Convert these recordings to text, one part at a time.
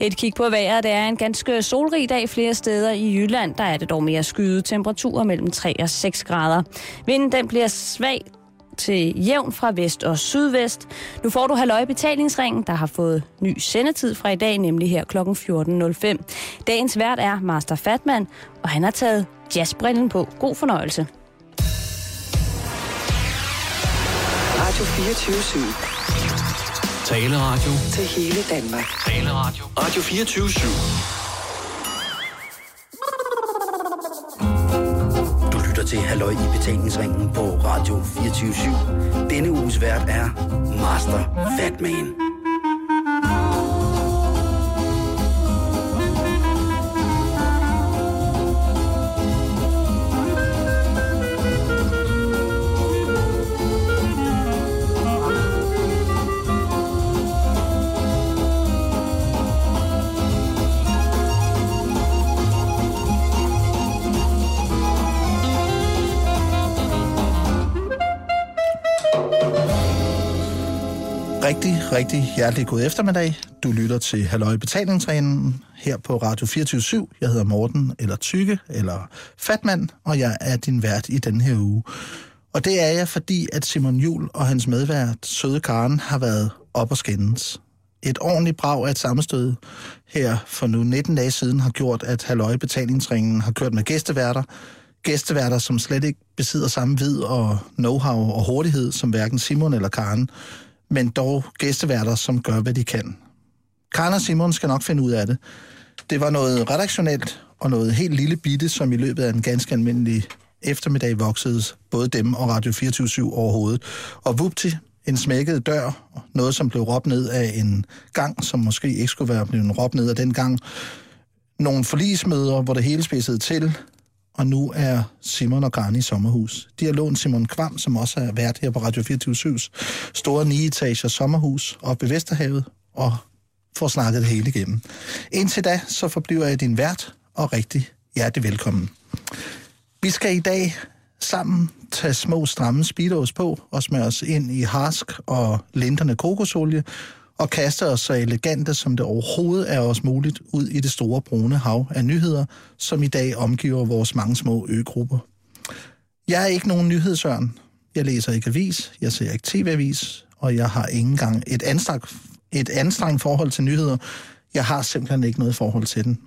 Et kig på vejret, det er en ganske solrig dag flere steder i Jylland. Der er det dog mere skyde temperaturer mellem 3 og 6 grader. Vinden den bliver svag til jævn fra vest og sydvest. Nu får du halvøj betalingsringen, der har fået ny sendetid fra i dag, nemlig her kl. 14.05. Dagens vært er Master Fatman, og han har taget jazzbrillen på. God fornøjelse. Radio 24 Taleradio. Til hele Danmark. Taleradio. Radio 24 /7. Du lytter til Halløj i betalingsringen på Radio 24 /7. Denne uges vært er Master Fatman. Rigtig, hjertelig god eftermiddag. Du lytter til Halløj Betalingsringen her på Radio 24 Jeg hedder Morten, eller Tykke, eller Fatmand, og jeg er din vært i den her uge. Og det er jeg, fordi at Simon Jul og hans medvært, Søde Karen, har været op og skændes. Et ordentligt brag af et sammenstød her for nu 19 dage siden har gjort, at Halløj Betalingsringen har kørt med gæsteværter. Gæsteværter, som slet ikke besidder samme vid og know-how og hurtighed som hverken Simon eller Karen men dog gæsteværter, som gør, hvad de kan. Karen og Simon skal nok finde ud af det. Det var noget redaktionelt og noget helt lille bitte, som i løbet af en ganske almindelig eftermiddag voksede både dem og Radio 24 overhovedet. Og vupti, en smækket dør, noget som blev råbt ned af en gang, som måske ikke skulle være blevet råbt ned af den gang. Nogle forlismøder, hvor det hele spidsede til, og nu er Simon og Garni i sommerhus. De har lånt Simon Kvam, som også er vært her på Radio 24 store 9 etager sommerhus oppe ved Vesterhavet, og får snakket det hele igennem. Indtil da, så forbliver jeg din vært, og rigtig hjertelig velkommen. Vi skal i dag sammen tage små stramme speedos på og smøre os ind i harsk og linterne kokosolie, og kaster os så elegante, som det overhovedet er os muligt, ud i det store brune hav af nyheder, som i dag omgiver vores mange små øgrupper. Jeg er ikke nogen nyhedsørn. Jeg læser ikke avis, jeg ser ikke tv-avis, og jeg har ikke engang et anstrengt, et anstrengt forhold til nyheder. Jeg har simpelthen ikke noget forhold til den.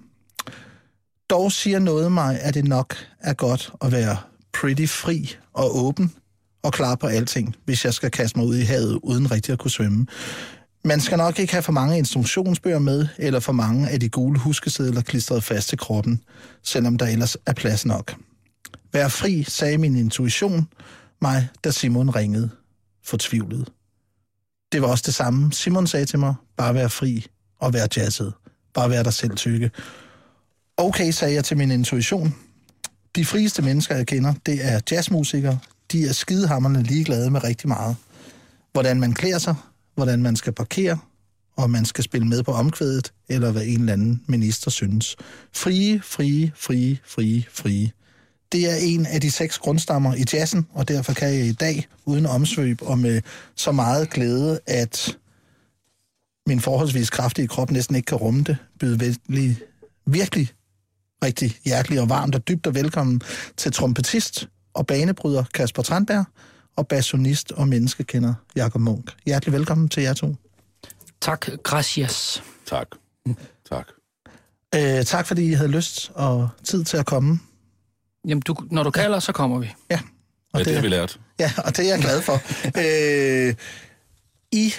Dog siger noget mig, at det nok er godt at være pretty fri og åben og klar på alting, hvis jeg skal kaste mig ud i havet uden rigtig at kunne svømme. Man skal nok ikke have for mange instruktionsbøger med, eller for mange af de gule huskesedler klistret fast til kroppen, selvom der ellers er plads nok. Vær fri, sagde min intuition mig, da Simon ringede, fortvivlet. Det var også det samme, Simon sagde til mig, bare vær fri og vær jazzet. Bare vær dig selv tykke. Okay, sagde jeg til min intuition. De frieste mennesker, jeg kender, det er jazzmusikere. De er skidehammerne ligeglade med rigtig meget. Hvordan man klæder sig, hvordan man skal parkere, og man skal spille med på omkvædet, eller hvad en eller anden minister synes. Frie, frie, frie, frie, frie. Det er en af de seks grundstammer i jazzen, og derfor kan jeg i dag, uden omsvøb og med så meget glæde, at min forholdsvis kraftige krop næsten ikke kan rumme det, byde virkelig, virkelig rigtig hjertelig og varmt og dybt og velkommen til trompetist og banebryder Kasper Tranberg, og bassonist og menneskekender Jakob Munk. Hjertelig velkommen til jer to. Tak, gracias. Tak. Tak. Øh, tak fordi I havde lyst og tid til at komme. Jamen, du, når du kalder, så kommer vi. Ja. Og ja, det, det har vi lært. Ja, og det er jeg glad for. øh, I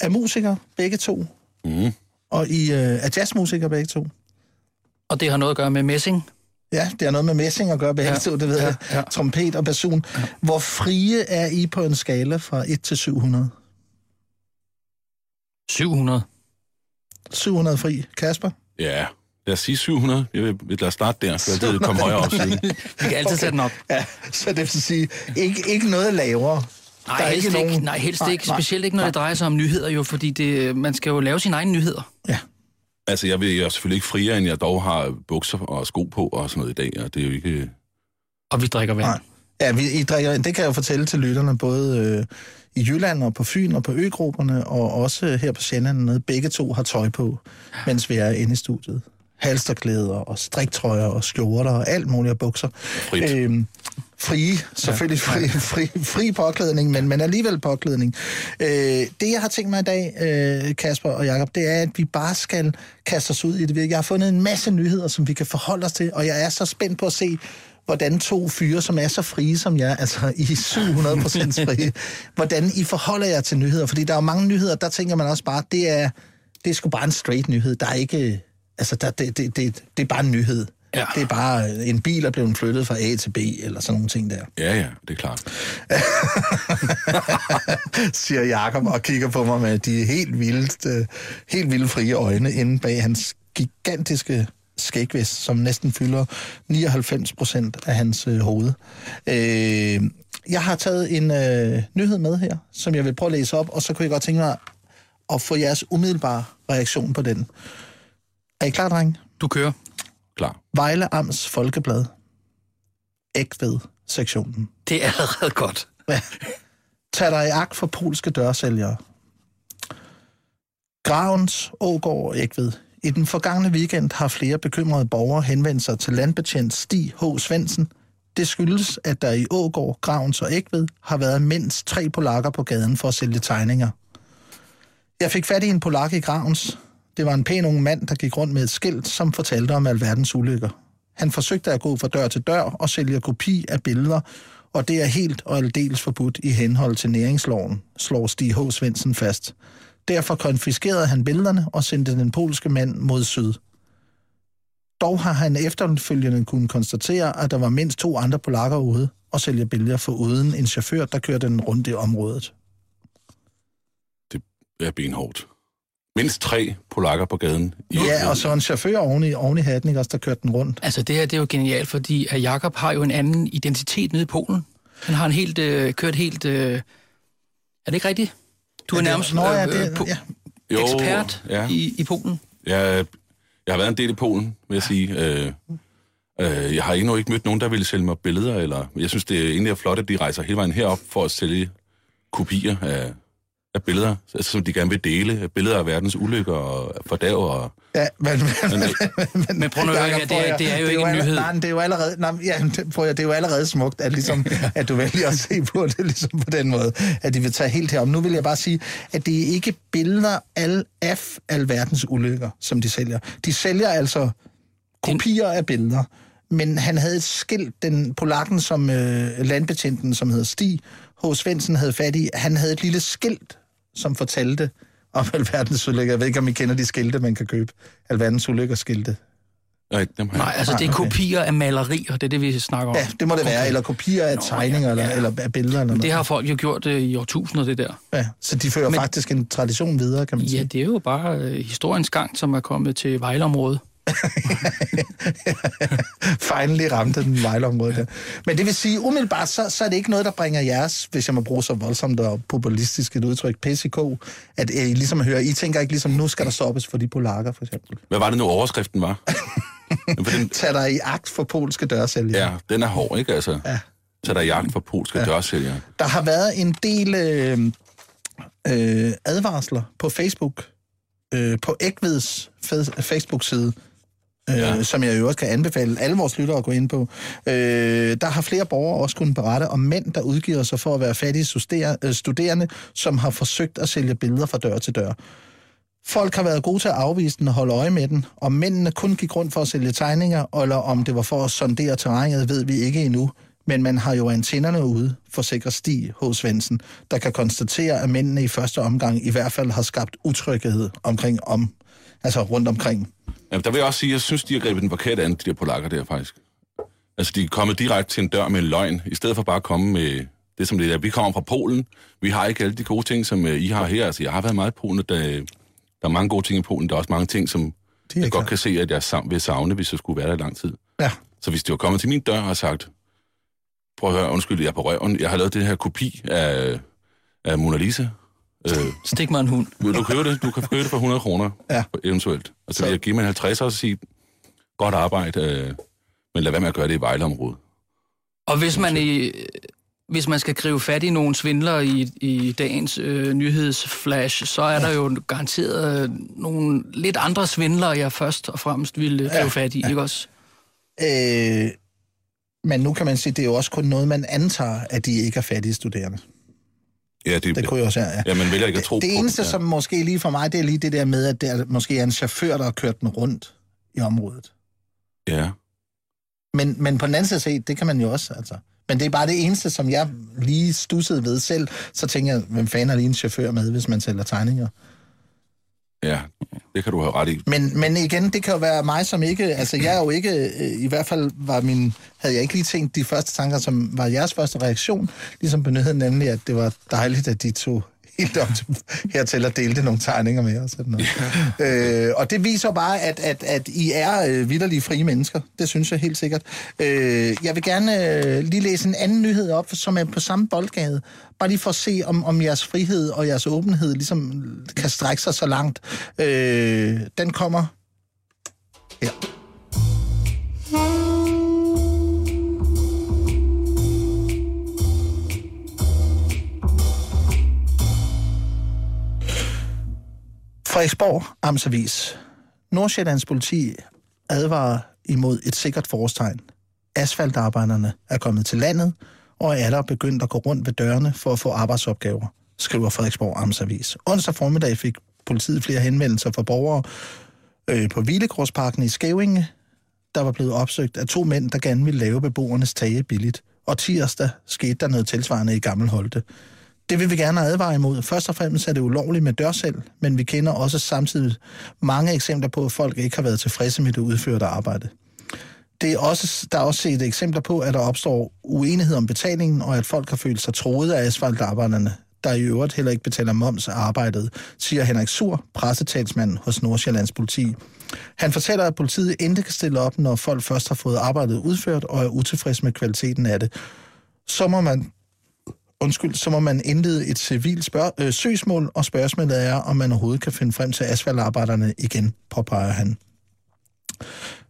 er musikere, begge to. Mm. Og I øh, er jazzmusikere, begge to. Og det har noget at gøre med messing. Ja, det har noget med messing at gøre begge ja, det ved ja, jeg. Ja. Trompet og basun. Ja. Hvor frie er I på en skala fra 1 til 700? 700. 700 fri. Kasper? Ja, lad os sige 700. Jeg vil, lad os starte der, for det komme højere op siden. Vi kan altid okay. sætte den op. Ja, så det vil sige, ikke, ikke noget lavere. Nej, der er helst ikke, nogen... ikke, nej, helst nej, ikke. Specielt ikke, når nej. det drejer sig om nyheder, jo, fordi det, man skal jo lave sine egne nyheder. Ja. Altså, jeg, vil, jeg er selvfølgelig ikke friere, end jeg dog har bukser og sko på og sådan noget i dag, og det er jo ikke... Og vi drikker vand. Nej. Ja, vi, I drikker, det kan jeg jo fortælle til lytterne, både øh, i Jylland og på Fyn og på øgrupperne, og også her på Sjælland, nede, begge to har tøj på, mens vi er inde i studiet. Halsterklæder og striktrøjer og skjorter og alt muligt og bukser. Frit. Øhm, frie, selvfølgelig fri, fri, fri påklædning, men, men alligevel påklædning. Øh, det, jeg har tænkt mig i dag, øh, Kasper og Jakob, det er, at vi bare skal kaste os ud i det. Jeg har fundet en masse nyheder, som vi kan forholde os til, og jeg er så spændt på at se, hvordan to fyre, som er så frie som jeg, altså I er 700 procent frie, hvordan I forholder jer til nyheder. Fordi der er jo mange nyheder, der tænker man også bare, det er, det er sgu bare en straight nyhed. Der er ikke, altså der, det, det, det, det er bare en nyhed. Ja. Det er bare, en bil er blevet flyttet fra A til B, eller sådan nogle ting der. Ja, ja, det er klart. siger Jakob og kigger på mig med de helt vildt, øh, helt vildt frie øjne inde bag hans gigantiske skægvæs, som næsten fylder 99 procent af hans øh, hoved. Øh, jeg har taget en øh, nyhed med her, som jeg vil prøve at læse op, og så kunne jeg godt tænke mig at få jeres umiddelbare reaktion på den. Er I klar, dreng? Du kører. Vejle Amts Folkeblad. Ægved-sektionen. Det er allerede godt. Tag dig i agt for polske dørsælgere. Gravens, Ågård og Ægved. I den forgangne weekend har flere bekymrede borgere henvendt sig til landbetjent Stig H. Svendsen. Det skyldes, at der i Ågård, Gravens og Ægved har været mindst tre polakker på gaden for at sælge tegninger. Jeg fik fat i en polak i Gravens. Det var en pæn ung mand, der gik rundt med et skilt, som fortalte om alverdens ulykker. Han forsøgte at gå fra dør til dør og sælge kopi af billeder, og det er helt og aldeles forbudt i henhold til næringsloven, slår Stig H. Svendsen fast. Derfor konfiskerede han billederne og sendte den polske mand mod syd. Dog har han efterfølgende kunnet konstatere, at der var mindst to andre polakker ude og sælge billeder for uden en chauffør, der kørte den rundt i området. Det er benhårdt. Mindst tre polakker på gaden. I Ja, og så en chauffør oven i, oven i hatten, ikke også, der kørte den rundt. Altså, det her det er jo genialt, fordi at Jakob har jo en anden identitet nede i Polen. Han har en helt, øh, kørt helt... Øh... Er det ikke rigtigt? Du er Ja, nærmest Nå, ja, øh, det- po- ja. Jo, ekspert ja. i, i Polen. Jeg, jeg har været en del i Polen, vil jeg sige. Øh, øh, jeg har endnu ikke mødt nogen, der ville sælge mig billeder. Eller, jeg synes, det er egentlig er flot, at de rejser hele vejen herop for at sælge kopier af, af billeder, altså, som de gerne vil dele. Billeder af verdens ulykker og fordav. Og, Ja, men, men, Men- Men prøv nu at høre, det er- det er jo ikke en nyhed. Nej, men det er jo allerede, nej, ja, det, prøv at, det er jo allerede smukt, at, ligesom, at du vælger at se på det ligesom på den måde, at de vil tage helt herom. Nu vil jeg bare sige, at det er ikke billeder al, af alverdens ulykker, som de sælger. De sælger altså kopier af billeder, men han havde et skilt, den polakken, som øh, landbetjenten, som hedder Stig H. Svendsen, havde fat i, han havde et lille skilt, som fortalte om alverdens ulykker. Jeg ved ikke, om I kender de skilte, man kan købe. Alverdens ulykker skilte. nej, dem har jeg. Nej, altså det er Ah, kopier af malerier, det er det, vi snakker om. Ja, det må det være. Eller kopier af tegninger, eller, eller af billeder. Eller Det noget. har folk jo gjort øh, i årtusinder, det der. Ja, så de fører Men- faktisk en tradition videre, kan man Ja, sige. det er jo bare øh, historiens gang, som er kommet til Vejleområdet. Finally ramte den vejleområde der. Men det vil sige, umiddelbart, så, så er det ikke noget, der bringer jeres, hvis jeg må bruge så voldsomt og populistisk et udtryk, PCK, at I ligesom hører, I tænker ikke ligesom, nu skal der stoppes for de polakker, for eksempel. Hvad var det nu, overskriften var? Den, Tag dig i agt for polske dørsælgere. ja, den er hård, ikke? Altså, Ja. så der er jagt for polske ja. dørsælgere. Der har været en del øh, øh, advarsler på Facebook, øh, på Ægveds Facebook-side, øh, Ja. ja. som jeg jo også kan anbefale alle vores lyttere at gå ind på. Øh, der har flere borgere også kunnet berette om mænd, der udgiver sig for at være fattige øh, studerende, som har forsøgt at sælge billeder fra dør til dør. Folk har været gode til at afvise den og holde øje med den. Om mændene kun gik rundt for at sælge tegninger, eller om det var for at sondere terrænet, ved vi ikke endnu. Men man har jo antennerne ude, forsikrer Stig H. Svendsen, der kan konstatere, at mændene i første omgang i hvert fald har skabt utryghed omkring om, altså rundt omkring. Ja, der vil jeg også sige, at jeg synes, de har grebet den forkerte an, de der polakker der faktisk. Altså, de er kommet direkte til en dør med en løgn, i stedet for bare at komme med det, som det er. Vi kommer fra Polen. Vi har ikke alle de gode ting, som øh, I har her. Altså, jeg har været meget i Polen, og der, der er mange gode ting i Polen. Der er også mange ting, som jeg godt klar. kan se, at jeg sam- vil savne, hvis jeg skulle være der i lang tid. Ja, Så hvis de var kommet til min dør og sagt, prøv at høre, undskyld, jeg er på røven. Jeg har lavet det her kopi af, af Mona Lisa. Øh, Stik mig en hund. vil du købe det? Du kan købe det for 100 kroner, Ja. eventuelt. Og så vil jeg give mig en 50 og sige, godt arbejde, øh, men lad være med at gøre det i Vejleområdet. Og hvis man i, hvis man skal gribe fat i nogle svindler i, i dagens øh, nyhedsflash, så er der jo garanteret øh, nogle lidt andre svindlere, jeg først og fremmest ville gribe fat i, ikke også? Øh, men nu kan man sige, det er jo også kun noget, man antager, at de ikke er fattige studerende. Ja, det, Det også være, ja. ja, man vælger ikke at tro det, det på eneste, ja. som måske lige for mig, det er lige det der med, at det er, måske er en chauffør, der har kørt den rundt i området. Ja. Men, men på den anden side set, det kan man jo også, altså. Men det er bare det eneste, som jeg lige stussede ved selv. Så tænker jeg, hvem fanden er lige en chauffør med, hvis man sælger tegninger? ja, det kan du have ret i. Men, men igen, det kan jo være mig, som ikke... Altså, jeg er jo ikke... Øh, I hvert fald var min... Havde jeg ikke lige tænkt de første tanker, som var jeres første reaktion, ligesom på nyheden, nemlig, at det var dejligt, at de tog helt op til, hertil og delte nogle tegninger med os. Sådan noget. Øh, og det viser bare, at, at, at I er øh, vidderlige frie mennesker. Det synes jeg helt sikkert. Øh, jeg vil gerne øh, lige læse en anden nyhed op, som er på samme boldgade. Bare lige for at se, om, om jeres frihed og jeres åbenhed ligesom kan strække sig så langt. Øh, den kommer her. Frederiksborg Amtsavis. Nordsjællands politi advarer imod et sikkert forårstegn. Asfaltarbejderne er kommet til landet, og er der begyndt at gå rundt ved dørene for at få arbejdsopgaver, skriver Frederiksborg Amtsavis. Onsdag formiddag fik politiet flere henvendelser fra borgere øh, på Hvilegårdsparken i Skævinge, der var blevet opsøgt af to mænd, der gerne ville lave beboernes tage billigt. Og tirsdag skete der noget tilsvarende i Gammelholte. Holte. Det vil vi gerne advare imod. Først og fremmest er det ulovligt med dørsel, men vi kender også samtidig mange eksempler på, at folk ikke har været tilfredse med det udførte arbejde. Det er også, der er også set eksempler på, at der opstår uenighed om betalingen, og at folk har følt sig troet af asfaltarbejderne, der i øvrigt heller ikke betaler moms af arbejdet, siger Henrik Sur, pressetalsmand hos Nordsjællands politi. Han fortæller, at politiet ikke kan stille op, når folk først har fået arbejdet udført og er utilfredse med kvaliteten af det. Så må man undskyld, så må man indlede et civilt spørg- øh, søgsmål, og spørgsmålet er, om man overhovedet kan finde frem til asfaltarbejderne igen, påpeger han.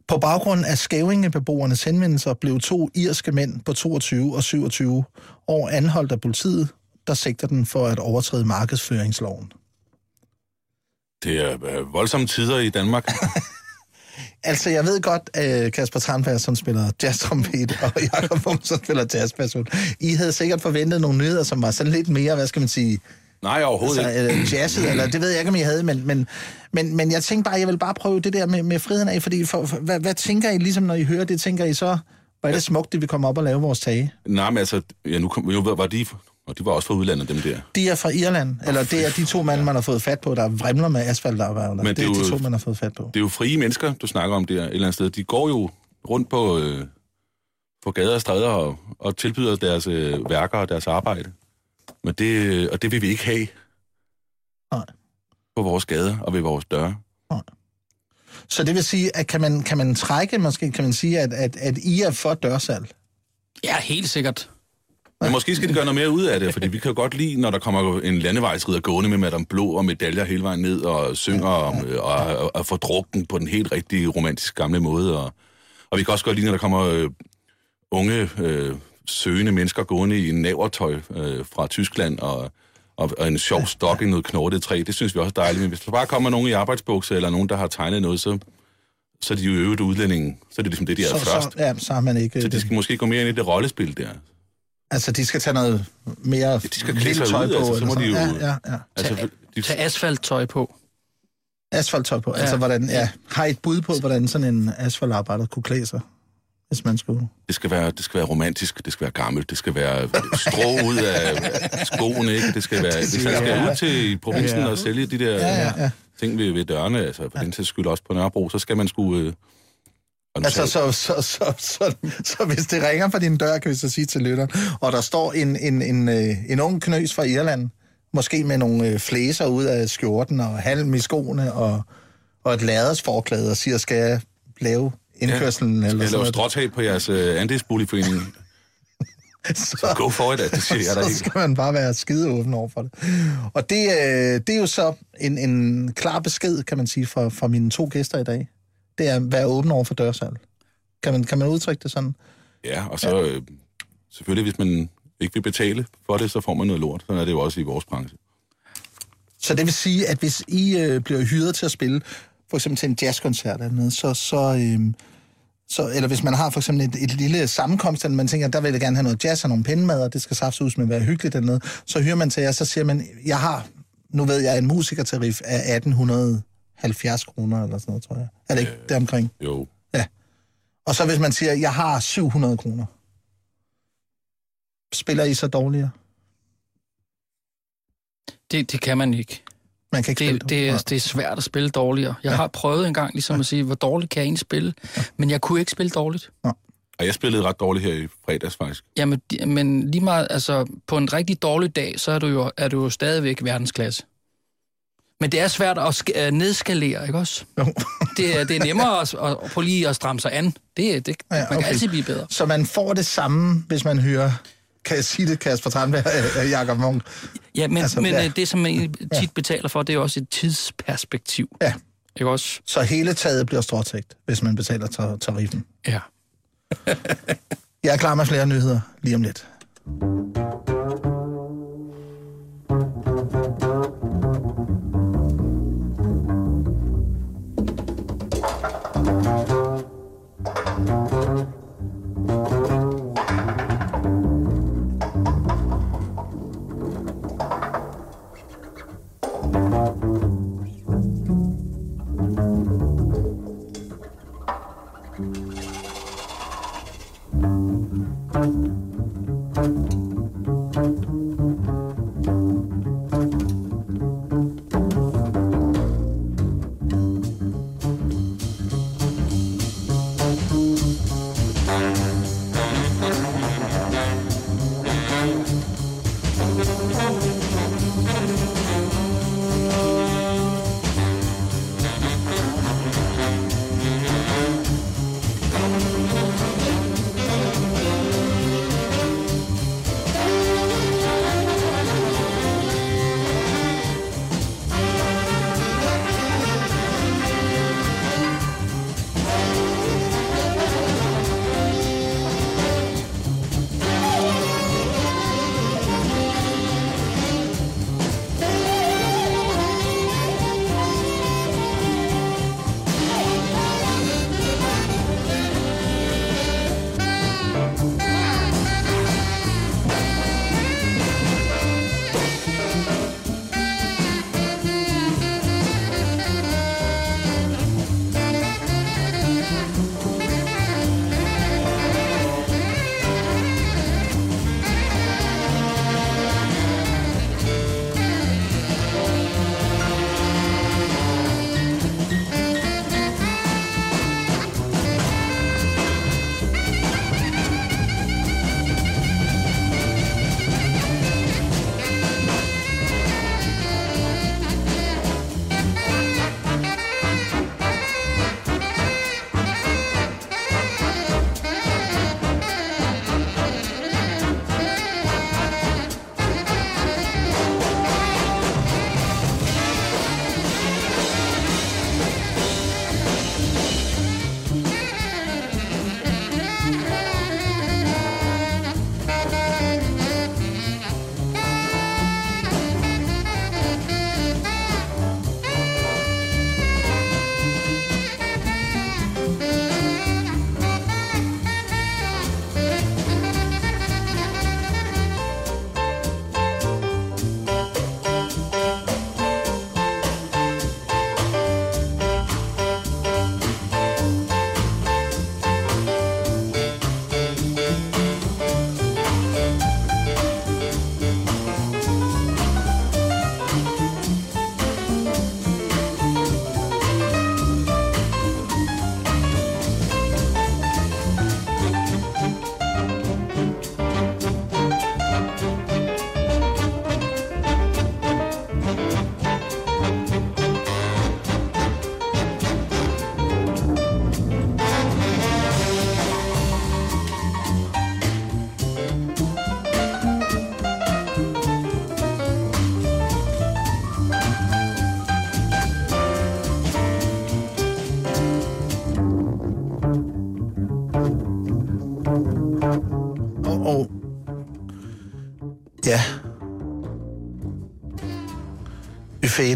På baggrund af skævingebeboernes henvendelser blev to irske mænd på 22 og 27 år anholdt af politiet, der sigter den for at overtræde markedsføringsloven. Det er øh, voldsomme tider i Danmark. Altså, jeg ved godt, at Kasper Tranberg, som spiller jazztrompet, og Jakob Bum, som spiller jazzperson. I havde sikkert forventet nogle nyheder, som var sådan lidt mere, hvad skal man sige, Nej, overhovedet altså, ikke. øh, jazzet, eller det ved jeg ikke, om I havde, men, men, men, men jeg tænkte bare, jeg vil bare prøve det der med, med friheden af, fordi for, for, hvad, hvad tænker I, ligesom når I hører det, tænker I så, hvor er det smukt, det vi kommer op og lave vores tage? Nej, men altså, ja, nu kom, jo, var de, og de var også fra udlandet, dem der. De er fra Irland, eller det er de to mænd, man har fået fat på, der vrimler med asfaltarbejdere. Men Det, det er er de jo- to, man har fået fat på. Det er jo frie mennesker, du snakker om der et eller andet sted. De går jo rundt på, øh, på gader og stræder og, og tilbyder deres øh, værker og deres arbejde. Men det, og det vil vi ikke have Nej. på vores gader og ved vores døre. Så det vil sige, at kan man, kan man trække, måske kan man sige, at, at, at I er for dørsalg? Ja, helt sikkert. Men måske skal de gøre noget mere ud af det, fordi vi kan jo godt lide, når der kommer en landevejsrider gående med Madame Blå og medaljer hele vejen ned og synger om, øh, og, og, og får drukken på den helt rigtige romantiske gamle måde. Og, og vi kan også godt lide, når der kommer øh, unge øh, søgende mennesker gående i en navertøj øh, fra Tyskland og, og, og en sjov stok i noget knortet træ. Det synes vi også er dejligt. Men hvis der bare kommer nogen i arbejdsbukser eller nogen, der har tegnet noget, så, så er de jo øvrigt udlændinge. Så er det ligesom det, de er så, først. så, ja, så har man ikke... Så de skal måske gå mere ind i det rollespil der. Altså, de skal tage noget mere de skal vildt tøj ud, på, altså, så må de sådan. jo- Ja, ja, ja. Altså, de, Tag asfalttøj på. Asfalttøj på. Ja. Ja. Altså, hvordan, ja. Har I et bud på, hvordan sådan en asfaltarbejder kunne klæde sig? Hvis man skulle... Det skal, være, det skal være romantisk, det skal være gammelt, det skal være strå ud af skoene, ikke? Det skal være, hvis han skal ud til provinsen Ja. og sælge de der Ja, ja, ja. ting ved, ved dørene, altså for den til skyld også på Nørrebro, så skal man sgu... Altså, så, så, så, så, så hvis det ringer på din dør, kan vi så sige til lytteren, og der står en, en, en, øh, en ung knøs fra Irland, måske med nogle øh, flæser ud af skjorten og halm i skoene og, og et ladersforklæde og siger, skal jeg lave indkørselen? skal eller jeg sådan lave stråtag på jeres øh, andelsboligforening? så, Go for it, det siger jeg da så skal man bare være skide åben over for det. Og det, øh, det er jo så en, en klar besked, kan man sige, fra, fra mine to gæster i dag. Det er at være åben over for dørsalg. Kan man, kan man udtrykke det sådan? Ja, og så øh, selvfølgelig, hvis man ikke vil betale for det, så får man noget lort. Sådan er det jo også i vores branche. Så det vil sige, at hvis I øh, bliver hyret til at spille, for eksempel til en jazzkoncert eller noget, så, så, øh, så, eller hvis man har for eksempel et, et lille sammenkomst, eller man tænker, der vil jeg gerne have noget jazz og nogle pindemad, og det skal saft ud med at være hyggeligt eller noget, så hyrer man til jer, så siger man, jeg har, nu ved jeg, en musikertarif af 1870 kroner eller sådan noget, tror jeg. Er det ikke øh, deromkring? Jo, Og så hvis man siger, jeg har 700 kroner, spiller I så dårligere? Det, det kan man ikke. Man kan ikke spille Det, det, er, det er svært at spille dårligere. Jeg har prøvet en gang ligesom at sige, hvor dårligt kan jeg egentlig spille? Men jeg kunne ikke spille dårligt. og jeg spillede ret dårligt her i fredags faktisk. Jamen, men lige meget, altså, på en rigtig dårlig dag, så er du jo, er du jo stadigvæk verdensklasse. Men det er svært at sk- øh, nedskalere, ikke også? Jo. Det, er- det er nemmere at, at, at prøve lige at stramme sig an. Det, det, det Ja, man kan okay. altid blive bedre. Så man får det samme, hvis man hører, kan jeg sige det, Kasper Tranberg og Jakob Munk? Ja, men, Altså, men ja. ja. det, som man tit betaler for, det er jo også et tidsperspektiv. Ja. Ikke også? Så hele taget bliver stråtægt, hvis man betaler tar- tariffen. Ja. Jeg er klar med flere nyheder lige om lidt.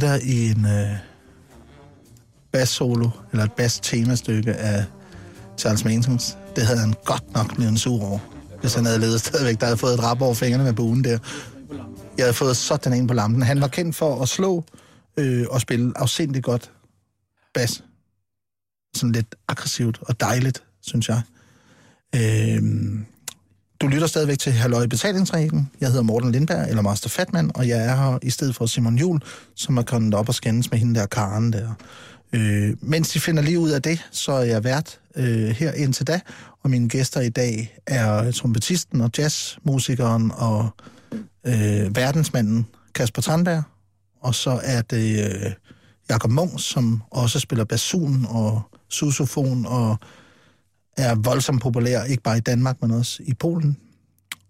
Der i en øh, bass-solo, eller et bass-temastykke af Charles Mansons. Det havde han godt nok blevet sur over, hvis han havde levet stadigvæk. Der havde fået et rap over fingrene med buen der. Jeg havde fået sådan en på lampen. Han var kendt for at slå øh, og spille afsindigt godt bas. Sådan lidt aggressivt og dejligt, synes jeg. Øh, du lytter stadigvæk til Halløj Betalingsreglen. Jeg hedder Morten Lindberg, eller Master Fatman, og jeg er her i stedet for Simon Jul, som er kommet op og skændes med hende der Karen der. Øh, mens de finder lige ud af det, så er jeg vært øh, her indtil da, og mine gæster i dag er trompetisten og jazzmusikeren og øh, verdensmanden Kasper Tranberg, og så er det øh, Jakob Munk, som også spiller basun og susofon og er voldsomt populær, ikke bare i Danmark, men også i Polen.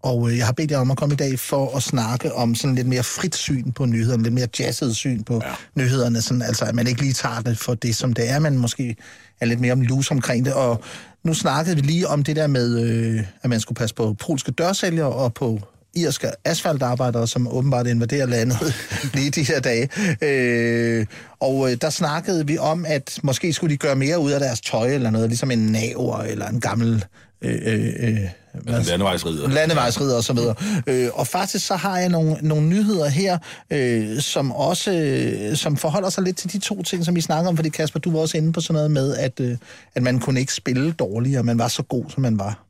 Og øh, jeg har bedt jer om at komme i dag for at snakke om sådan lidt mere frit syn på nyhederne, lidt mere jazzet syn på ja. nyhederne, sådan, altså at man ikke lige tager det for det, som det er, men måske er lidt mere om lus omkring det. Og nu snakkede vi lige om det der med, øh, at man skulle passe på polske dørsælgere og på irske asfaltarbejdere, som åbenbart invaderer landet lige de her dage. Øh, og øh, der snakkede vi om, at måske skulle de gøre mere ud af deres tøj eller noget, ligesom en naver eller en gammel... Øh, øh, øh, hvad- Landevejsrider. landevejsridder og så videre. Øh, og faktisk så har jeg nogle, nogle nyheder her, øh, som også øh, som forholder sig lidt til de to ting, som vi snakker om, fordi Kasper, du var også inde på sådan noget med, at, øh, at man kunne ikke spille dårligere, man var så god, som man var.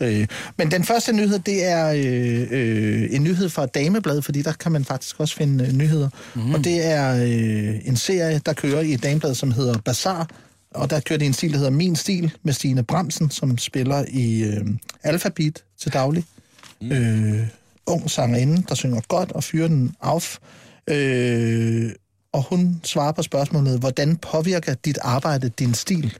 Øh, men den første nyhed, det er øh, øh, en nyhed fra Dameblad, fordi der kan man faktisk også finde øh, nyheder. Mm. Og det er øh, en serie, der kører i et Dameblad, som hedder Bazaar, og der kører det en stil, der hedder Min Stil, med Stine Bramsen, som spiller i øh, Alphabet til daglig. Mm. Øh, ung sangerinde, der synger godt og fyrer den af. Øh, og hun svarer på spørgsmålet, hvordan påvirker dit arbejde din stil?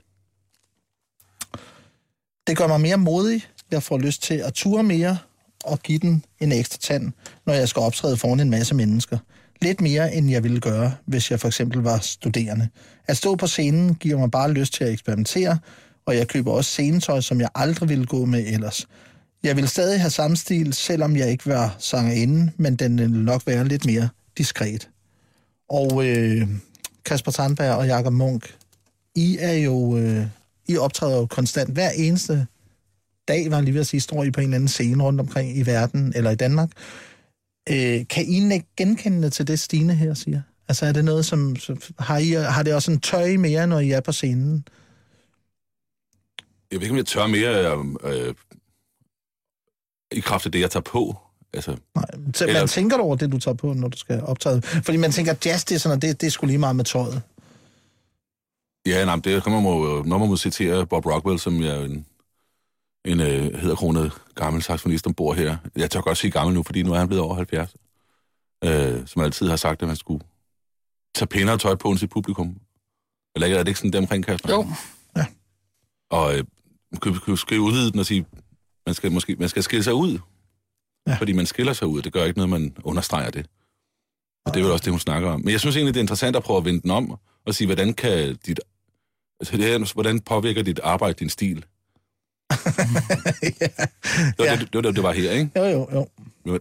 Det gør mig mere modig. Jeg får lyst til at ture mere og give den en ekstra tand, når jeg skal optræde foran en masse mennesker. Lidt mere, end jeg ville gøre, hvis jeg for eksempel var studerende. At stå på scenen giver mig bare lyst til at eksperimentere, og jeg køber også scenetøj, som jeg aldrig ville gå med ellers. Jeg vil stadig have samme stil, selvom jeg ikke var sangerinde, men den vil nok være lidt mere diskret. Og øh, Kasper Tandberg og Jakob Munk, I er jo... Øh, I optræder jo konstant hver eneste dag, var jeg lige ved at sige, står I på en eller anden scene rundt omkring i verden eller i Danmark. Øh, kan I ikke genkende til det, Stine her siger? Altså er det noget, som... har, I, har det også en tøj mere, når I er på scenen? Jeg ved ikke, om jeg tør mere øh, i kraft af det, jeg tager på. Altså, Nej, så Eller- man tænker over det, du tager på, når du skal optræde? Fordi man tænker, jazz, det er sådan, det, det er sgu lige meget med tøjet. ja, nej, det kommer må, når man må citere Bob Rockwell, som er en, en øh, hedderkronet gammel saxofonist ombord her. Jeg tør godt sige gammel nu, fordi nu er han blevet over 70. Øh, som altid har sagt, at man skulle tage pænere tøj på end sit publikum. Eller ikke, er det ikke sådan der omkring, Kasper? Jo, Og øh, man kan, kan skrive udvidet den og sige, man skal, måske, man skal skille sig ud. Ja. Ja. Fordi man skiller sig ud. Det gør ikke noget, man understreger det. Og det er vel også det, hun snakker om. Men jeg synes egentlig, det er interessant at prøve at vende den om og sige, hvordan kan dit... Altså, det er, hvordan påvirker dit arbejde din stil? Det var, Ja. ja. det, det, var det, var her, ikke? Jo, jo, jo.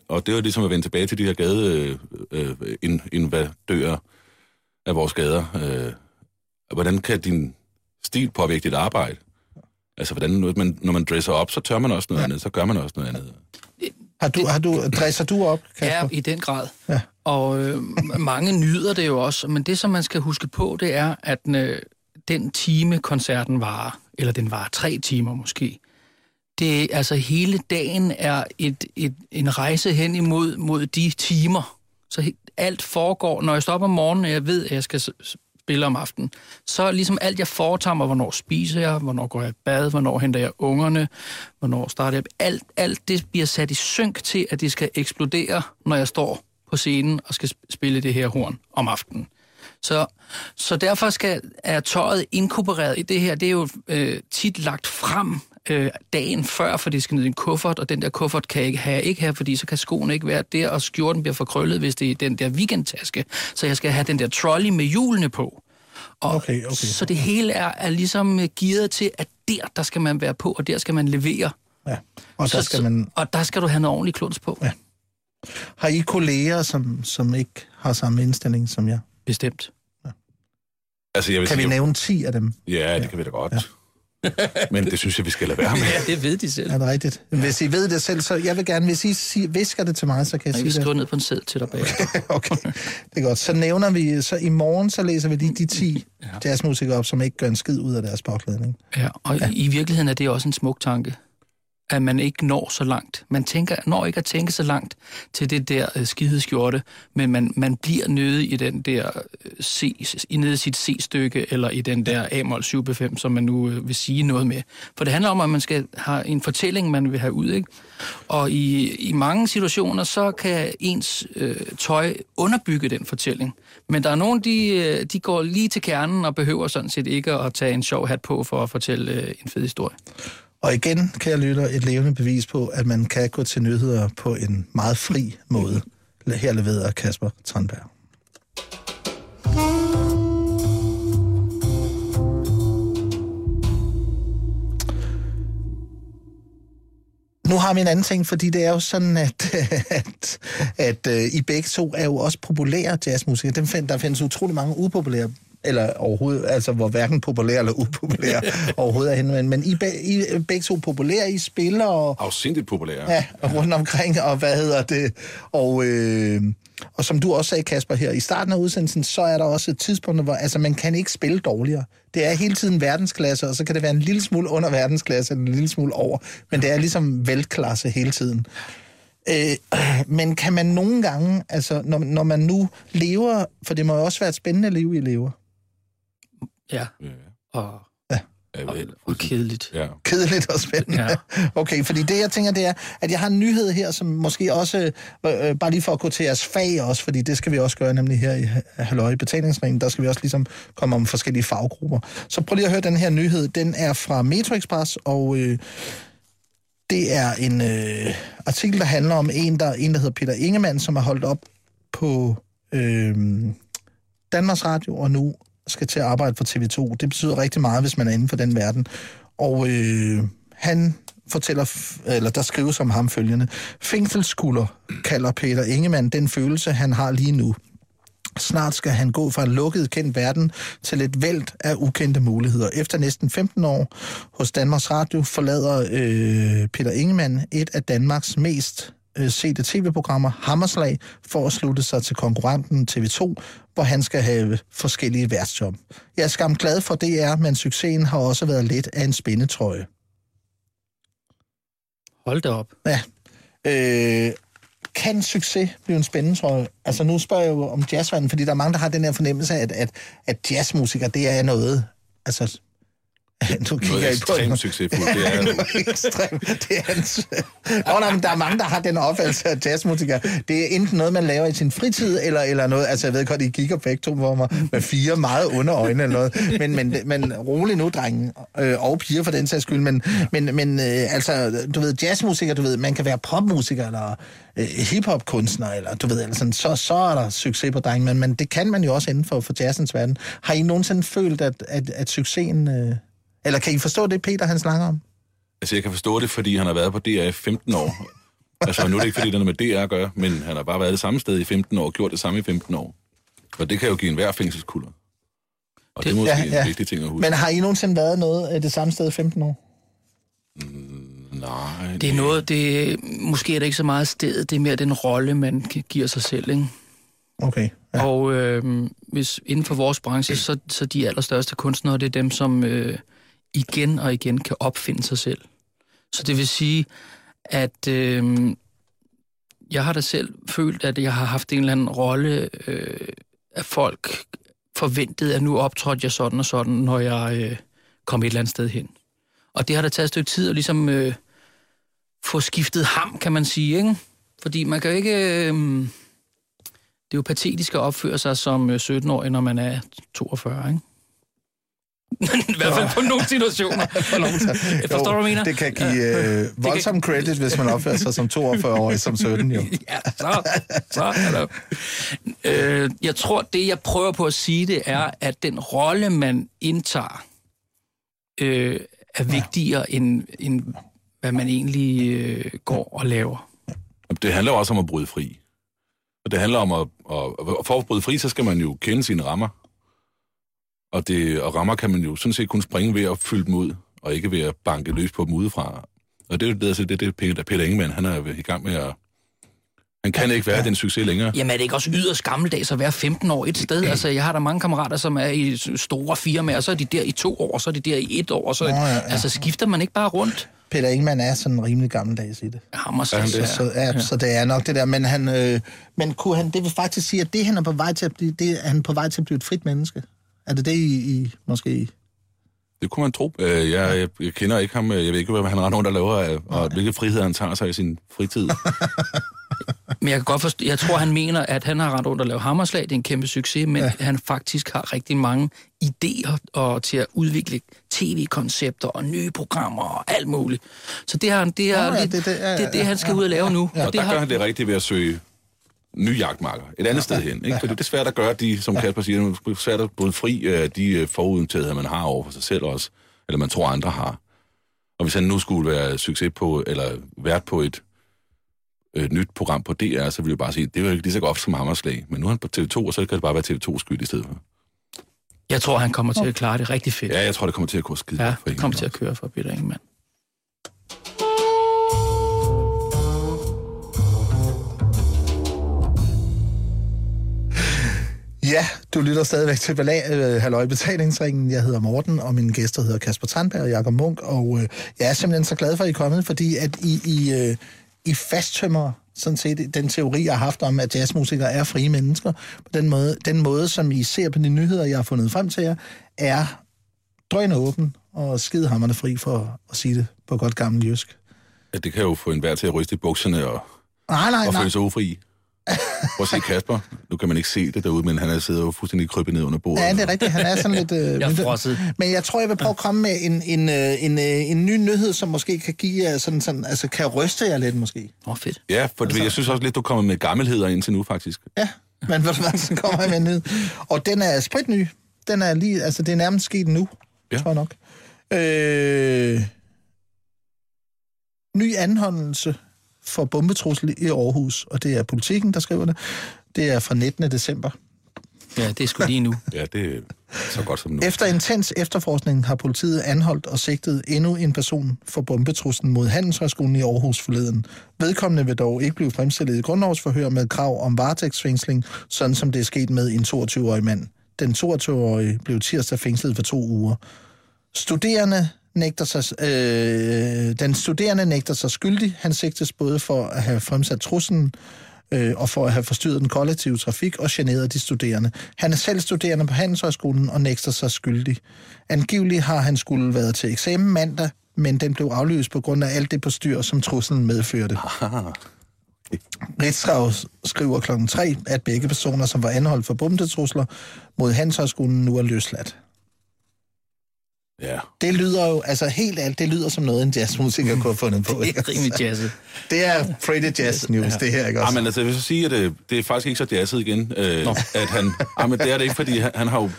Og det var ligesom at vende tilbage til de her gade øh, øh, in, invadører af vores gader. Øh, hvordan kan din stil påvirke dit arbejde? Altså, hvordan, når man, når man dresser op, så tør man også noget ja. andet, så gør man også noget andet. Har du, har du, dresser du op, ja, Kasper? i den grad. Ja. Og øh, mange nyder det jo også, men det, som man skal huske på, det er, at øh, den time, koncerten varer, eller den varer tre timer måske, det altså hele dagen er et, et, en rejse hen imod mod de timer. Så alt foregår, når jeg står op om morgenen, og jeg ved, at jeg skal spille om aftenen, så ligesom alt, jeg foretager mig, hvornår spiser jeg, hvornår går jeg i bad, hvornår henter jeg ungerne, hvornår starter jeg, alt, alt det bliver sat i synk til, at det skal eksplodere, når jeg står på scenen og skal spille det her horn om aftenen. Så, så derfor skal, er tøjet inkorporeret i det her. Det er jo øh, tit lagt frem øh, dagen før, for det skal ned i en kuffert, og den der kuffert kan jeg ikke have, ikke have, fordi så kan skoene ikke være der, og skjorten bliver forkrøllet, hvis det er den der weekendtaske. Så jeg skal have den der trolley med hjulene på. Og Okay, okay. Så det hele er, er ligesom øh, gearet til, at der, der skal man være på, og der skal man levere. Ja. Og der så, skal man... og der skal du have noget ordentligt kluns på. Ja. Har I kolleger, som, som ikke har samme indstilling som jeg? Bestemt. Altså, jeg vil Kan vi sige, nævne 10 af dem? Ja, det kan vi da godt. Men det synes jeg, vi skal lade være med. Ja, det ved de selv. Er det rigtigt? Hvis I ved det selv, så jeg vil gerne, hvis I siger, visker det til mig, så kan jeg Jeg sige det. skrive ned på en sæd til dig bag. Okay, det er godt. Så nævner vi, så i morgen, så læser vi lige de 10 ja. jazzmusikere op, som ikke gør en skid ud af deres bagklædning. Ja, og ja. i virkeligheden er det også en smuk tanke, at man ikke når så langt. Man tænker, når ikke at tænke så langt til det der øh, skide skjorte, men man, man bliver nede i den der øh, C, i nede i sit C-stykke, eller i den der A-mol 7B5, som man nu øh, vil sige noget med. For det handler om, at man skal have en fortælling, man vil have ud, ikke? Og i, i mange situationer, så kan ens øh, tøj underbygge den fortælling. Men der er nogen, de, øh, de går lige til kernen og behøver sådan set ikke at tage en sjov hat på for at fortælle øh, en fed historie. Og igen kan jeg lytte et levende bevis på, at man kan gå til nyheder på en meget fri måde. Her leverer Kasper Tranberg. Nu har vi en anden ting, fordi det er jo sådan, at, at, at, at I begge to er jo også populære jazzmusikere. Dem find, der findes utrolig mange upopulære eller overhovedet, altså hvor hverken populære eller upopulære overhovedet er henne. Men, men I, be, I er begge to populære, I spiller og, Afsindigt populære. ja, rundt omkring, og hvad hedder det, og, øh, og som du også sagde, Kasper, her i starten af udsendelsen, så er der også et tidspunkt, hvor altså, man kan ikke spille dårligere. Det er hele tiden verdensklasse, og så kan det være en lille smule under verdensklasse, eller en lille smule over, men det er ligesom velklasse hele tiden. Øh, men kan man nogle gange, altså når, når man nu lever, for det må jo også være et spændende liv, I lever, Ja, Ja. og, Ja, og, vel. og kedeligt. Ja. kedeligt og spændende. Ja. Okay, fordi det jeg tænker, det er, at jeg har en nyhed her, som måske også, øh, øh, bare lige for at gå til jeres fag også, fordi det skal vi også gøre, nemlig her i Halløj i betalingsringen, der skal vi også ligesom komme om forskellige faggrupper. Så prøv lige at høre den her nyhed, den er fra Metro Express, og øh, det er en øh, artikel, der handler om en, der, en, der hedder Peter Ingemann, som er holdt op på øh, Danmarks Radio, og nu skal til at arbejde for TV2. Det betyder rigtig meget, hvis man er inden for den verden. Og øh, han fortæller, eller der skrives om ham følgende. Fængselsskulder kalder Peter Ingemann den følelse, han har lige nu. Snart skal han gå fra en lukket kendt verden til et vælt af ukendte muligheder. Efter næsten 15 år hos Danmarks Radio forlader øh, Peter Ingemann et af Danmarks mest øh, sete tv-programmer, Hammerslag, for at slutte sig til konkurrenten TV2, hvor han skal have forskellige værtsjob. Jeg er skam glad for DR, men succesen har også været lidt af en spændetrøje. Hold da op. Ja. Øh, kan succes blive en spændetrøje? Altså nu spørger jeg jo om jazzverdenen, fordi der er mange, der har den her fornemmelse af, at, at, at jazzmusikere, det er noget... Altså, nu kigger Noget jeg på ekstremt succesfuldt. Det er, ekstremt. Det er hans... Nå, nej, men der er mange, der har den opfattelse af jazzmusikere. Det er enten noget, man laver i sin fritid, eller, eller noget... Altså, jeg ved godt, I kigger begge to på mig med fire meget onde øjne eller noget. Men, men, men rolig nu, drenge. Øh, og piger for den sags skyld. Men, men, men øh, altså, du ved, jazzmusiker, du ved, man kan være popmusiker, eller øh, hiphop-kunstner, eller du ved, eller sådan, så, så er der succes på drengen. Men, men det kan man jo også inden for, for jazzens verden. Har I nogensinde følt, at, at, at succesen... Øh, eller kan I forstå det, Peter, han snakker om? altså, jeg kan forstå det, fordi han har været på DR i 15 år. Altså, nu er det ikke, fordi det er noget med DR at gøre, men han har bare været det samme sted i 15 år, og gjort det samme i 15 år. Og det kan jo give en hver fængselskulder. Og det, det er måske ja, ja. en vigtig ting at huske. Men har I nogensinde været noget af det samme sted i 15 år? Nej, Det er noget, det, måske er det ikke så meget stedet, det er mere den rolle, man giver sig selv, ikke? Okay. Ja. Og øh, hvis inden for vores branche, så, så de allerstørste kunstnere, det er dem, som øh, igen og igen kan opfinde sig selv. Så det vil sige, at øh, jeg har da selv følt, at jeg har haft en eller anden rolle, øh, at folk forventede, at nu optrådte jeg sådan og sådan, når jeg øh, kom et eller andet sted hen. Og det har da taget et stykke tid at ligesom øh, få skiftet ham, kan man sige, ikke? Fordi man kan jo ikke... Øh, det er jo patetisk at opføre sig som øh, 17-årig, når man er 42, ikke? I hvert fald på nogle situationer. Forstår du, hvad jeg mener? Det kan give øh, voldsom credit, hvis man opfører sig som 42-årig som 17, jo. ja, så, så det. Øh, jeg tror, det jeg prøver på at sige, det er, at den rolle, man indtager, øh, er vigtigere end, end hvad man egentlig øh, går og laver. Det handler jo også om at bryde fri. Og det handler om at, at, at for at bryde fri, så skal man jo kende sine rammer. Og, det, og rammer kan man jo sådan set kun springe ved at fylde dem ud, og ikke ved at banke løs på dem udefra. Og det er jo det, altså, det, det Peter, Peter Ingemann, han er i gang med at... Han kan ikke være den succes længere. Jamen er det ikke også yderst gammeldags at være 15 år et sted? Altså, jeg har der mange kammerater, som er i store firmaer, og så er de der i to år, så er de der i et år, og så Nå, ja, ja. altså, skifter man ikke bare rundt? Peter Ingemann er sådan rimelig gammeldags i det. Hammer Er han sig. det? Så, ja, ja. så det er nok det der, men han, øh, men kunne han, det vil faktisk sige, at det han er på vej til at blive, det er han på vej til at blive et frit menneske. Er det det, I, I måske... Det kunne man tro. Øh, jeg, jeg, jeg kender ikke ham. Jeg ved ikke, hvad han render rundt og laver, øh, og hvilke friheder han tager sig i sin fritid. Men jeg kan godt forstå, jeg tror, han mener, at han har ret rundt at lave hammerslag, det er en kæmpe succes, men ja. han faktisk har rigtig mange idéer og til at udvikle tv-koncepter og nye programmer og alt muligt. Så det, har, det, er, ja, lidt, det- det, det er- det, det, han skal ja, ud og lave nu. Og det der har, gør han det rigtigt ved at søge nye jagtmarker. Et andet sted hen. Ikke? For det er svært at gøre, de, som Kasper siger, det er svært at bryde fri af de øh, forudindtagetheder, man har over for sig selv også, eller man tror, andre har. Og hvis han nu skulle være succes på, eller vært på et, et nyt program på DR, så ville jeg bare sige, det er jo ikke lige så godt som Hammerslag. Men nu er han på TV2, og så kan det bare være TV2 skyld i stedet for. jeg tror, han kommer til at klare det rigtig fedt. Ja, jeg tror, det kommer til at gå skide Ja, for det kommer til at køre for Peter Ingemann. Ja, du lytter stadigvæk til Bala- øh, Halløj Betalingsringen. Jeg hedder Morten, og mine gæster hedder Kasper Tandberg og Jakob Munk. Og øh, jeg er simpelthen så glad for, at I er kommet, fordi at I, I, øh, I fasttømmer sådan set den teori, jeg har haft om, at jazzmusikere er frie mennesker. På den måde, den måde, som I ser på de nyheder, jeg har fundet frem til jer, er drøgende åben og skidehammerne fri for at sige det på godt gammel jysk. Ja, det kan jo få enhver til at ryste i bukserne og, Nej, nej, og føle sig ufri. Prøv at se Kasper. Nu kan man ikke se det derude, men han er siddet jo fuldstændig krybet ned under bordet. Ja, det er rigtigt. Han er sådan lidt... Øh, Jeg men- frosset. Men jeg tror, jeg vil prøve at komme med en, en, øh, en, øh, en ny nyhed, som måske kan give jer sådan, sådan, altså kan ryste jer lidt måske. Åh, oh, fedt. Ja, for altså... jeg synes også lidt, du kommer med gammelheder indtil nu, faktisk. Ja, men ved du hvad, så kommer jeg med nyhed. Og den er spritny. Den er lige, altså det er nærmest sket nu, Ja. ja. tror jeg nok. Øh, ny anholdelse for bombetrussel i Aarhus, og det er politikken, der skriver det. Det er fra 19. december. Ja, det er sgu lige nu. Ja, det er så godt som nu. Efter intens efterforskning har politiet anholdt og sigtet endnu en person for bombetruslen mod Handelshøjskolen i Aarhus forleden. Vedkommende vil dog ikke blive fremstillet i grundlovsforhør med krav om varetægtsfængsling, sådan som det er sket med en 22-årig mand. Den 22-årige blev tirsdag fængslet for to uger. Studerende nægter sig, øh, den studerende nægter sig skyldig. Han sigtes både for at have fremsat truslen øh, og for at have forstyrret den kollektive trafik og generet de studerende. Han er selv studerende på Handelshøjskolen og nægter sig skyldig. Angiveligt har han skulle været til eksamen mandag, men den blev aflyst på grund af alt det på styr, som truslen medførte. Ritzau skriver klokken 3, at begge personer, som var anholdt for bombetrusler mod Handelshøjskolen, nu er løsladt. Ja. Det lyder jo, altså helt alt, det lyder som noget, en jazzmusiker kunne have fundet på. Det er rimelig jazzet. Det er pretty jazz news, det her, ikke Ja, også? men altså, jeg vil så sige, at det, det er faktisk ikke så jazzet igen. Øh, at han, ja, men det er det ikke, fordi han, han har jo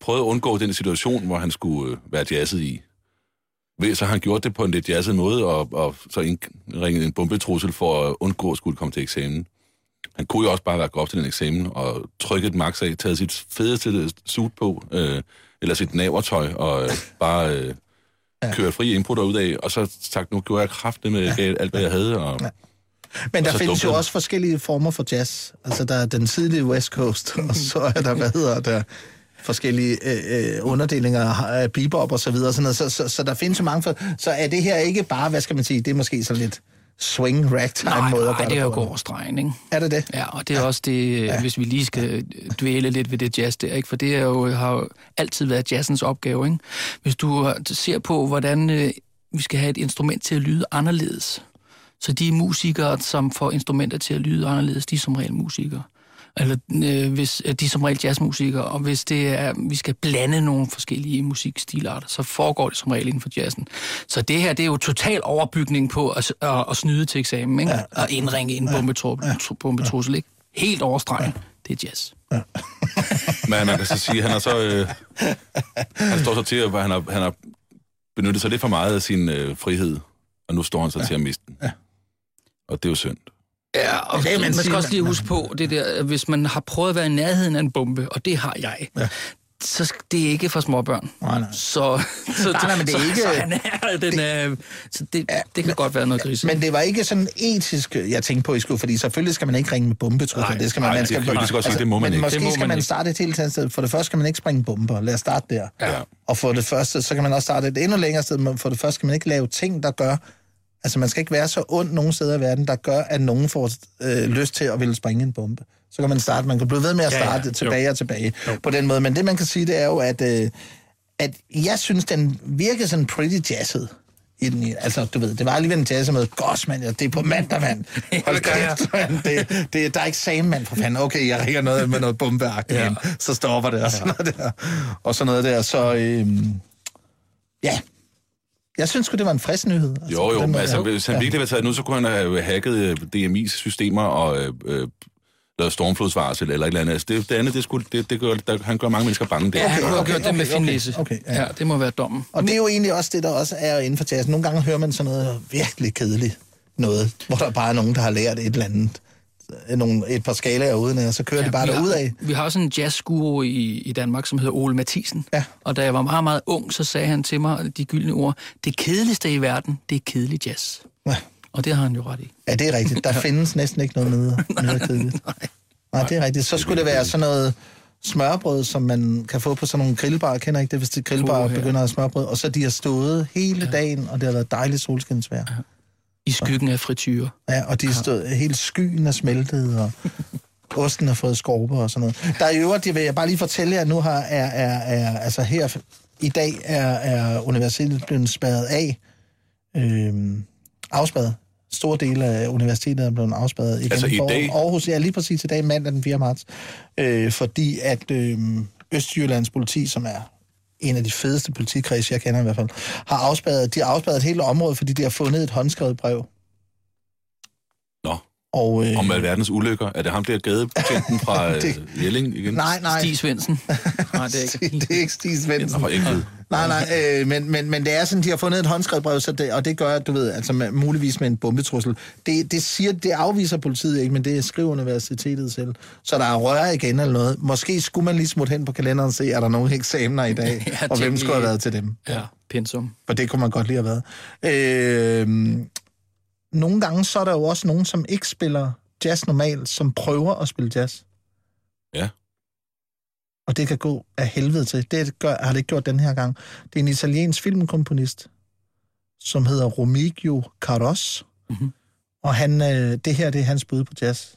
prøvet at undgå den situation, hvor han skulle øh, være jazzet i. Ved, så har han gjort det på en lidt jazzet måde, og, og så indringet en bombetrussel for at undgå at skulle komme til eksamen. Han kunne jo også bare være gået op til den eksamen og trykket max af, taget sit fedeste suit på, øh, eller sit navertøj, og øh, bare øh, ja. kørt fri input ud af, og så sagt, nu gjorde jeg kraftigt med ja. alt, hvad jeg havde, og... Ja. Men der så findes jo også forskellige former for jazz. Altså, der er den tidlige West Coast, og så er der, hvad hedder der, forskellige øh, øh, underdelinger af bebop og så videre. Sådan noget. Så, så, så der findes jo mange for... Så er det her ikke bare, hvad skal man sige, det er måske sådan lidt swing ragtime måde nej, det er jo på. gå over stregen, ikke? Er det det? Ja, og det er ja. også det, ja. hvis vi lige skal dvæle lidt ved det jazz der, ikke? for det er jo, har jo altid været jazzens opgave. Ikke? Hvis du ser på, hvordan øh, vi skal have et instrument til at lyde anderledes, så de musikere, som får instrumenter til at lyde anderledes, de er som regel musikere. Eller øh, hvis, øh, de er som regel jazzmusikere, og hvis det er, vi skal blande nogle forskellige musikstilarter, så foregår det som regel inden for jazzen. Så det her, det er jo total overbygning på at, at, at snyde til eksamen, ikke? Ja, ja. og indringe en bombetru- bombetrussel, ikke? Helt overstregen. Det er jazz. Men man kan så sige, han har så... Øh, han står så til, at han har, han har benyttet sig lidt for meget af sin øh, frihed, og nu står han så til at miste den. Ja. Og det er jo synd. Ja, og det er, man man, man skal også lige man- huske på, det der, hvis man har prøvet at være i nærheden af en bombe, og det har jeg, ja. så det er ikke for småbørn. Nej, nej. Så, så, Nej, nej, men det er ikke- Så, han er, den er, så det, det kan godt være noget grise. Men det var ikke sådan etisk, jeg tænkte på, I skulle, fordi selvfølgelig skal man ikke ringe med bombetrusler. Det skal man, nej, man det skal, kan vi lige så godt sige, det må man men ikke. måske Det må skal man man starte et helt andet sted. For det første skal man ikke springe bomber. Lad os starte der. Ja. Og for det første, så kan man også starte et endnu længere sted. Men for det første skal man ikke lave ting, der gør... Altså, man skal ikke være så ond nogen steder i verden, der gør, at nogen får øh, lyst til at ville springe en bombe. Så kan man starte. Man kan blive ved med at Ja, ja. starte Jo. tilbage og tilbage på den måde. Men det, man kan sige, det er jo, at, øh, at jeg synes, den virker sådan pretty jazzet. I den, altså, du ved, det var alligevel en jazz med, gosh, mand, det er på mandag, mand. Hold kæft, mand. Det, det, der er eksamen, mand, for fanden. Okay, jeg ringer noget med noget bombeagt ja. så stopper det, og sådan noget der. Og sådan noget der, så øhm, ja. Jeg synes det var en frisk nyhed. Altså, Jo, jo, men altså, hvis han virkelig var taget nu, så kunne han have hacket øh, DMI's systemer og øh, øh, lavet stormflodsvarsel eller et eller andet. Altså, det, det andet, det, skulle, det, det gør, der, han gør mange mennesker bange der. ja, han have okay, gjort det med okay, finesse. okay, okay, ja. ja. det må være dommen. Og det er jo egentlig også det, der også er inden for jazz. Nogle gange hører man sådan noget virkelig kedeligt noget, hvor der bare er nogen, der har lært et eller andet. Nogle, et par skalaer uden, og så kører ja, de bare vi derud har, af. Vi har også en jazzguru i, i Danmark, som hedder Ole Mathisen. Ja. Og da jeg var meget, meget ung, så sagde han til mig de gyldne ord, det kedeligste i verden, det er kedelig jazz. Ja. Og det har han jo ret i. Ja, det er rigtigt. Der findes næsten ikke noget mere, mere kedeligt. Nej, det er rigtigt. Så skulle det være sådan noget smørbrød, som man kan få på sådan nogle grillbarer. Jeg kender ikke det, hvis det grillbar Uh, ja. begynder at smørbrød. Og så de har stået hele dagen, og det har været dejligt solskinsvejr. I skyggen af frityre. Ja, og de stået helt skyen er smeltet, og osten har fået skorper og sådan noget. Der er i øvrigt, det vil jeg bare lige fortælle jer, nu har, er, er, er, altså her i dag er, er universitetet blevet spadet af, øhm, afspadet. Store dele af universitetet er blevet afspadet igen. Altså i For dag? Aarhus, ja, lige præcis i dag, mandag den 4. marts. Øh, fordi at øh, Østjyllands politi, som er en af de fedeste politikreds, jeg kender i hvert fald, har afspadet, de har afspadet et helt område, fordi de har fundet et håndskrevet brev. Og, øh, om alverdens ulykker. Er det ham der gadebetjenten fra øh, Det- Jelling igen? Nej, nej. Stig Svendsen. Nej, det er ikke. det er ikke Stig Svendsen. fra England. Nej, nej, øh, men, men, men det er sådan, de har fundet et håndskrevet brev, så det, og det gør, du ved, altså med, muligvis med en bombetrussel. Det, det, siger, det afviser politiet ikke, men det skriver universitetet selv. Så der er røre igen eller noget. Måske skulle man lige smutte hen på kalenderen og se, er der nogle eksamener i dag, Ja, og hvem skulle have været til dem. Ja, pensum. For det kunne man godt lige have været. Øh, nogle gange så er der jo også nogen, som ikke spiller jazz normalt, som prøver at spille jazz. Ja. Og det kan gå af helvede til. Det gør, har det ikke gjort den her gang. Det er en italiensk filmkomponist, som hedder Romigio Caros. Mhm. Og han, øh, det her det er hans bud på jazz.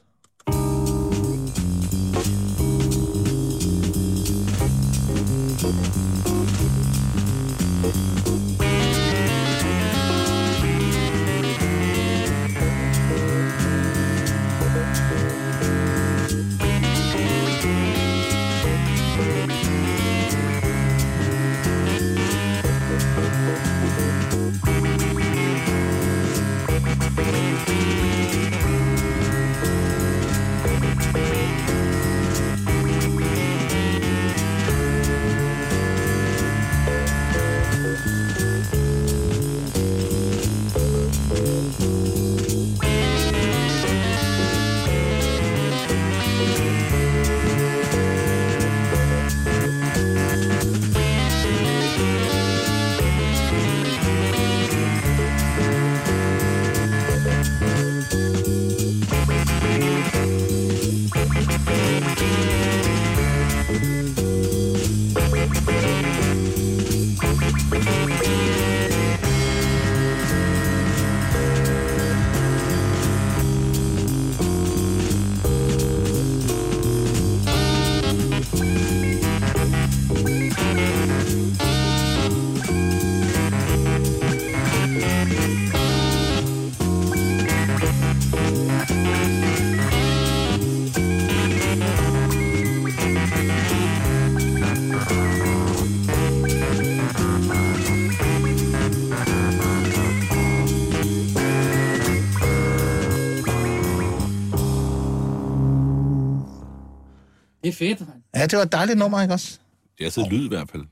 Er fedt. Ja, det var et dejligt nummer, ikke også? Jazzet lyd i hvert fald.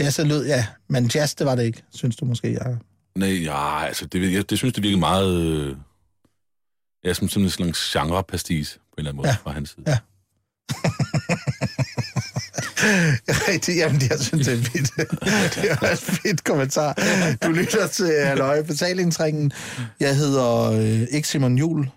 Jazz er lyd, ja. Men jazz, det var det ikke, synes du måske, Jacob? Nej, ja, altså, det, jeg, det synes, det virker meget... Øh, Ja, som sådan en slags genre-pastis på en eller anden måde Ja. ja. fra hans side. Ja. Rigtig, jamen jeg synes, det er fedt. det er et fedt kommentar. Du lytter til Halløj Betalingsringen. Jeg hedder øh, ikke Simon Jul,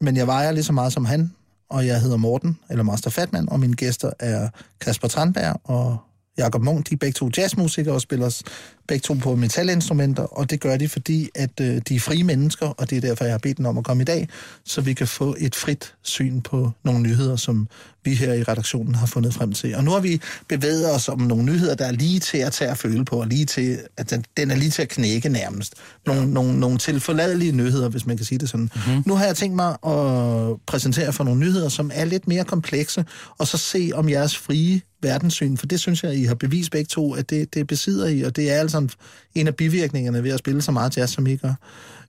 men jeg vejer lige så meget som han, og jeg hedder Morten, eller Master Fatman, og mine gæster er Kasper Tranberg og Jakob Munk. De er begge to jazzmusikere og spiller begge to på metalinstrumenter, og det gør de, fordi at øh, de er frie mennesker, og det er derfor, jeg har bedt dem om at komme i dag, så vi kan få et frit syn på nogle nyheder, som vi her i redaktionen har fundet frem til. Og nu har vi bevæget os om nogle nyheder, der er lige til at tage at føle på, og lige til, at den, den er lige til at knække nærmest. Nogle, ja. nogle, nogle tilforladelige nyheder, hvis man kan sige det sådan. Mm-hmm. Nu har jeg tænkt mig at præsentere for nogle nyheder, som er lidt mere komplekse, og så se om jeres frie verdenssyn, for det synes jeg, I har bevist begge to, at det, det besidder I, og det er altså en af bivirkningerne ved at spille så meget jazz, som I gør.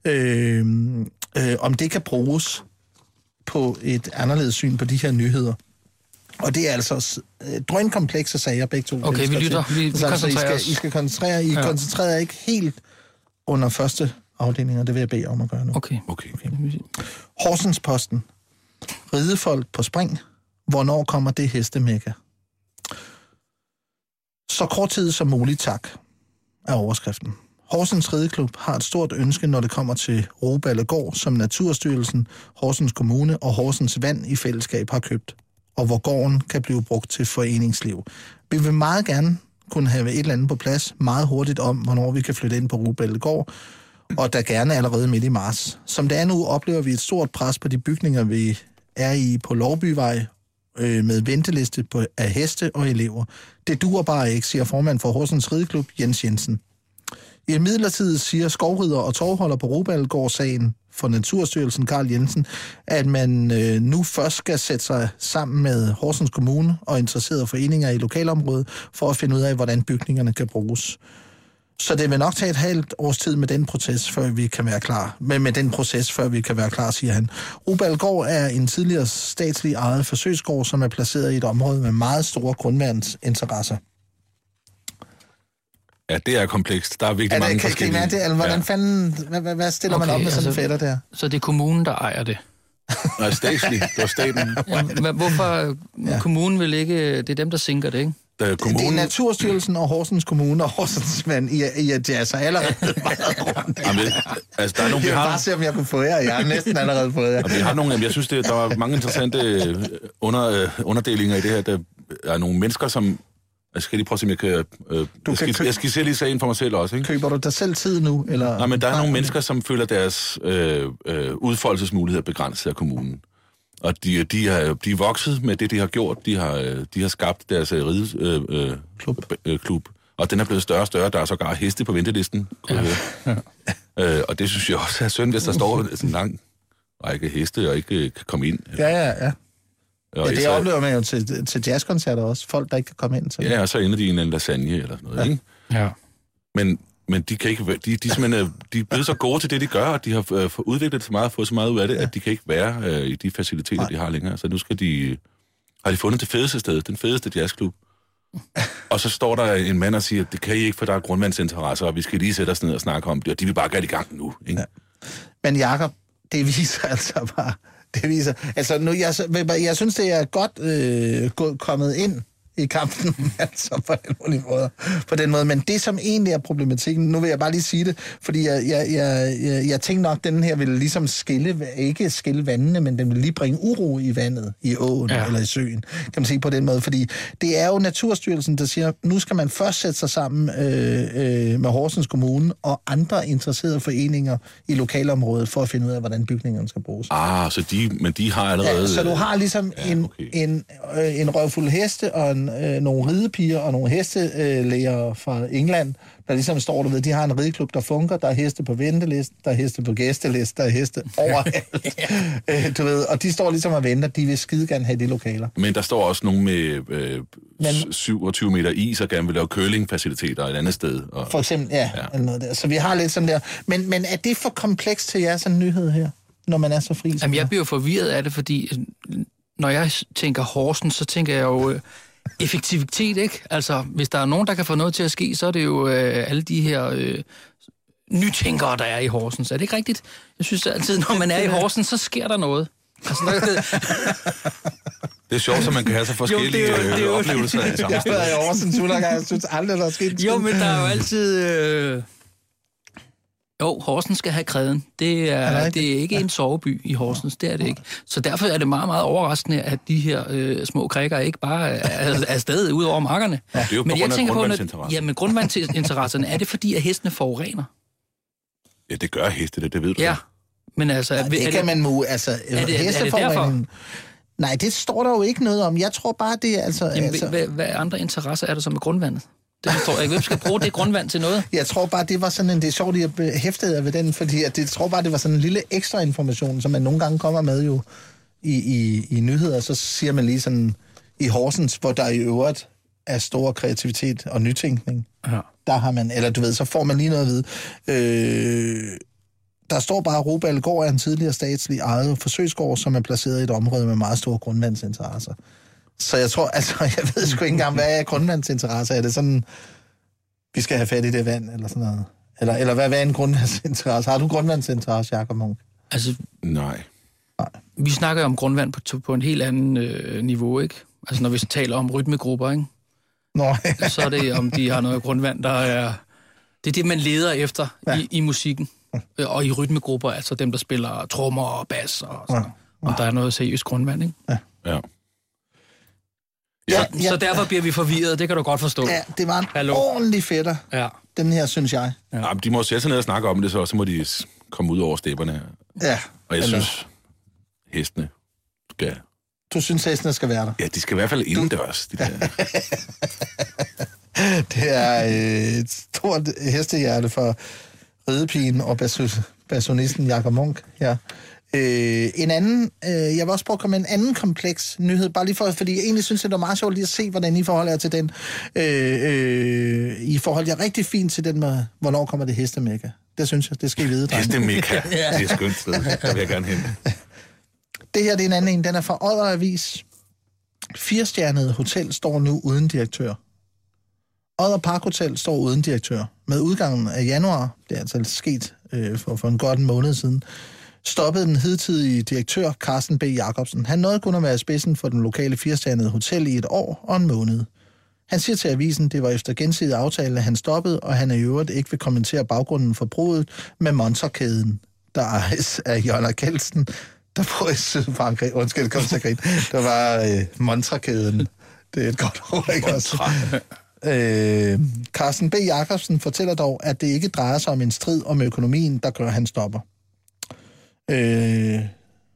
Øh, øh, om det kan bruges på et anderledes syn på de her nyheder. Og det er altså øh, drønkomplekse sager, begge to. Okay, vi lytter. Vi- vi Så altså, I skal. I skal koncentrere, I Ja. koncentrerer ikke helt under første afdeling, og det vil jeg bede jer om at gøre nu. Okay. Okay. Horsens Posten. Ridefolk på spring. Hvornår kommer det hestemække? Så kort tid som muligt, tak, er overskriften. Horsens Rideklub har et stort ønske, når det kommer til Roballegård, som Naturstyrelsen, Horsens Kommune og Horsens Vand i fællesskab har købt, og hvor gården kan blive brugt til foreningsliv. Vi vil meget gerne kunne have et eller andet på plads meget hurtigt om, hvornår vi kan flytte ind på Roballegård, og der gerne allerede midt i marts. Som det er nu, oplever vi et stort pres på de bygninger, vi er i på Lovbyvej, øh, med venteliste på, af heste og elever. Det duer bare ikke, siger formand for Horsens Rideklub, Jens Jensen. I midlertid siger skovrider og tovholder på Robalgård-sagen for Naturstyrelsen Karl Jensen, at man øh, nu først skal sætte sig sammen med Horsens Kommune og interesserede foreninger i lokalområdet for at finde ud af, hvordan bygningerne kan bruges. Så det vil nok tage et halvt års tid med den proces, før vi kan være klar. Men med den proces, før vi kan være klar, siger han. Rubalgård er en tidligere statslig ejet forsøgsgård, som er placeret i et område med meget store grundvandsinteresser. Ja, det er komplekst. Der er virkelig Er mange det, kan, kan forskellige... mærke det? Altså, hvordan ja. fanden, hvad, hvad, hvad stiller man Okay, op med sådan altså- fætter der? Så det er kommunen, der ejer det. Nej, statsligt. Det var staten. Jamen, men hvorfor ja. kommunen vil ikke... Det er dem, der sænker det, ikke? Da Det er kommunen... Naturstyrelsen og Horsens Kommune og Horsens Vand, I, er- I er jazzer allerede meget rundt. Jamen, altså, der er nogle, vi Jeg vil har... bare se, om jeg kunne få jer. Jeg har næsten allerede fået jer. Og vi har nogle, jamen, jeg synes, det, der er mange interessante øh, under, øh, underdelinger i det her. Der er nogle mennesker, som... Jeg skal lige prøve at se, om jeg kan... Øh, jeg, skal, kø- jeg skal se lige sagen for mig selv også, ikke? Køber du dig selv tid nu? Eller? Nej, men der er nogle mennesker, som føler deres øh, øh, udfoldelsesmuligheder begrænset af kommunen. Og de, de, er, de er vokset med det, de har gjort. De har, øh, de har skabt deres øh, ride, øh, øh, klub. Øh, klub. Og den er blevet større og større. Der er sågar heste på ventelisten. Kunne ja. øh, og det synes jeg også er synd, hvis der står sådan en lang række heste og ikke øh, kan komme ind. Ja, ja, ja. Og ja det så- oplever man jo til, til jazzkoncerter også. Folk, der ikke kan komme ind til. Ja, og så ender de i en eller anden lasagne eller sådan noget, ja. ikke? Ja. Men, men de kan ikke være, de, de, er simpelthen, øh, de er blevet så gode til det, de gør, og de har øh, fået udviklet så meget og fået så meget ud af det, ja. at de kan ikke være øh, i de faciliteter, Nej. de har længere. Så nu skal de, har de fundet det fedeste sted, den fedeste jazzklub. og så står der en mand og siger, det kan I ikke, for der er grundvandsinteresser, og vi skal lige sætte os ned og snakke om det, og de vil bare gøre det i gang nu. Ikke? Ja. Men Jakob, det viser altså bare... Det viser... Altså, nu, jeg, jeg synes, det er godt øh, kommet ind i kampen, altså på den, mulige måde, på den måde. Men det, som egentlig er problematikken, nu vil jeg bare lige sige det, fordi jeg, jeg, jeg, jeg, jeg tænkte nok, at den her ville ligesom skille, ikke skille vandene, men den vil lige bringe uro i vandet, i åen Ja. eller i søen, kan man sige på den måde. Fordi det er jo Naturstyrelsen, der siger, nu skal man først sætte sig sammen øh, øh, med Horsens Kommune og andre interesserede foreninger i lokalområdet for at finde ud af, hvordan bygningerne skal bruges. Ah, så de, men de har allerede... Ja, så du har ligesom Ja, ja, en, okay. okay. en, øh, en røvfuld heste og en, øh, nogle ridepiger og nogle hestelæger fra England, der ligesom står du ved, de har en rideklub, der funker, der er heste på venteliste, der er heste på gæsteliste, der er heste overalt. øh, du ved, og de står ligesom og venter, de vil skide gerne have de lokaler. Men der står også nogen med øh, Men- 27 meter is og gerne vil lave curlingfaciliteter et andet sted. Og, For eksempel, ja, Ja. Eller noget der. Så vi har lidt sådan der. Men, men er det for komplekst til jer, sådan en nyhed her, når man er så fri? Jamen, jeg bliver forvirret af det, fordi øh, når jeg tænker Horsens, så tænker jeg jo øh, effektivitet, ikke? Altså, hvis der er nogen, der kan få noget til at ske, så er det jo øh, alle de her øh, nytænkere, der er i Horsens. Er det ikke rigtigt? Jeg synes altid, når man er i Horsens, så sker der noget. Altså, der, Det er sjovt, at man kan have så forskellige det er jo- jo, det er jo- oplevelser i samme Jeg har været i Horsens 100 gange, jeg synes aldrig, der er sket jo, men der er jo altid... Øh... Jo, Horsens skal have kræden. Det er, det er rigtigt? det er ikke en soveby i Horsens, det er det ikke. Så derfor er det meget, meget overraskende, at de her øh, små krikker ikke bare er, er afsted ud over markerne. Det er jo på grund af ja, men grundvandsinteresserne, er det fordi, at hestene forurener? Ja, det gør heste, det, det ved du. Ja. Men altså, er, Det er kan man mu... Altså, er det hesteforurening- Nej, det står der jo ikke noget om. Jeg tror bare, det er altså... Jamen, altså hvad, hvad andre interesser er der så med grundvandet? Det forstår jeg ikke. Hvem skal bruge det grundvand til noget? Jeg tror bare, det var sådan en... Det er sjovt, at jeg hæftede ved den, fordi at det, jeg tror bare, det var sådan en lille ekstra information, som man nogle gange kommer med jo i, i, i nyheder. Så siger man lige sådan i Horsens, hvor der i øvrigt er stor kreativitet og nytænkning. Ja. Der har man... Eller du ved, så får man lige noget at vide. Øh, der står bare, at Robalgård er en tidligere statslig ejet forsøgsgård, som er placeret i et område med meget store grundvandsinteresser. Så jeg tror, altså, jeg ved sgu ikke engang, hvad er grundvandsinteresser? Er det sådan, vi skal have fat i det vand, eller sådan noget? Eller, eller hvad, hvad er en grundvandsinteresse? Har du grundvandsinteresse, Jacob Munk? Altså, Nej. vi snakker jo om grundvand på, på en helt anden øh, niveau, ikke? Altså, når vi taler om rytmegrupper, ikke? Nå, Så er det, om de har noget grundvand, der er... Det er det, man leder efter ja. i, i musikken. Øh, Og i rytmegrupper, altså dem, der spiller trommer og bas og sådan. Ja. Om der er noget seriøst grundvand, ikke? Ja. ja, Så, så derfor bliver vi forvirret, det kan du godt forstå. ja, det var en Hallo. ordentlig fætter, Ja. den her, synes jeg. Ja. Jamen, de må sætte sig ned og snakke om det, så, så må de komme ud over stepperne. Ja, Og jeg Eller- synes, hestene skal... du synes, hestene skal være der. Ja, de skal i hvert fald indendørs, de der. Det er øh, et stort hestehjerte for ridepigen og basu- basunisten Jakob Munk her. Øh, en anden, øh, jeg vil også prøve at komme med en anden kompleks nyhed, bare lige for, fordi jeg egentlig synes, det er meget sjovt lige at se, hvordan I forholder jer til den. Øh, øh, I forhold jer rigtig fint til den med, hvornår kommer det hestemække. Det synes jeg, det skal I vide, drenge. Hestemekka, det er skønt sted. Der vil jeg gerne hen. Det her det er en anden en, den er fra Odder Avis. Firestjernet hotel står nu uden direktør. Odder Park Hotel står uden direktør. Med udgangen af januar, det er altså sket øh, for, for en godt en måned siden, stoppede den hidtidige direktør Carsten B. Jacobsen. Han nåede kun at være spidsen for den lokale firestjernede hotel i et år og en måned. Han siger til avisen, det var efter gensidig aftale, at han stoppede, og han er i øvrigt ikke vil kommentere baggrunden for brudet med Monsterkæden, der ejes af Jonna Kelsen, der bor i Sydfrankrig. Undskyld, kom til grin. Der var øh, Monsterkæden. Det er et godt ord, ikke også? Øh, Carsten B. Jacobsen fortæller dog, at det ikke drejer sig om en strid om økonomien, der gør, at han stopper. Øh,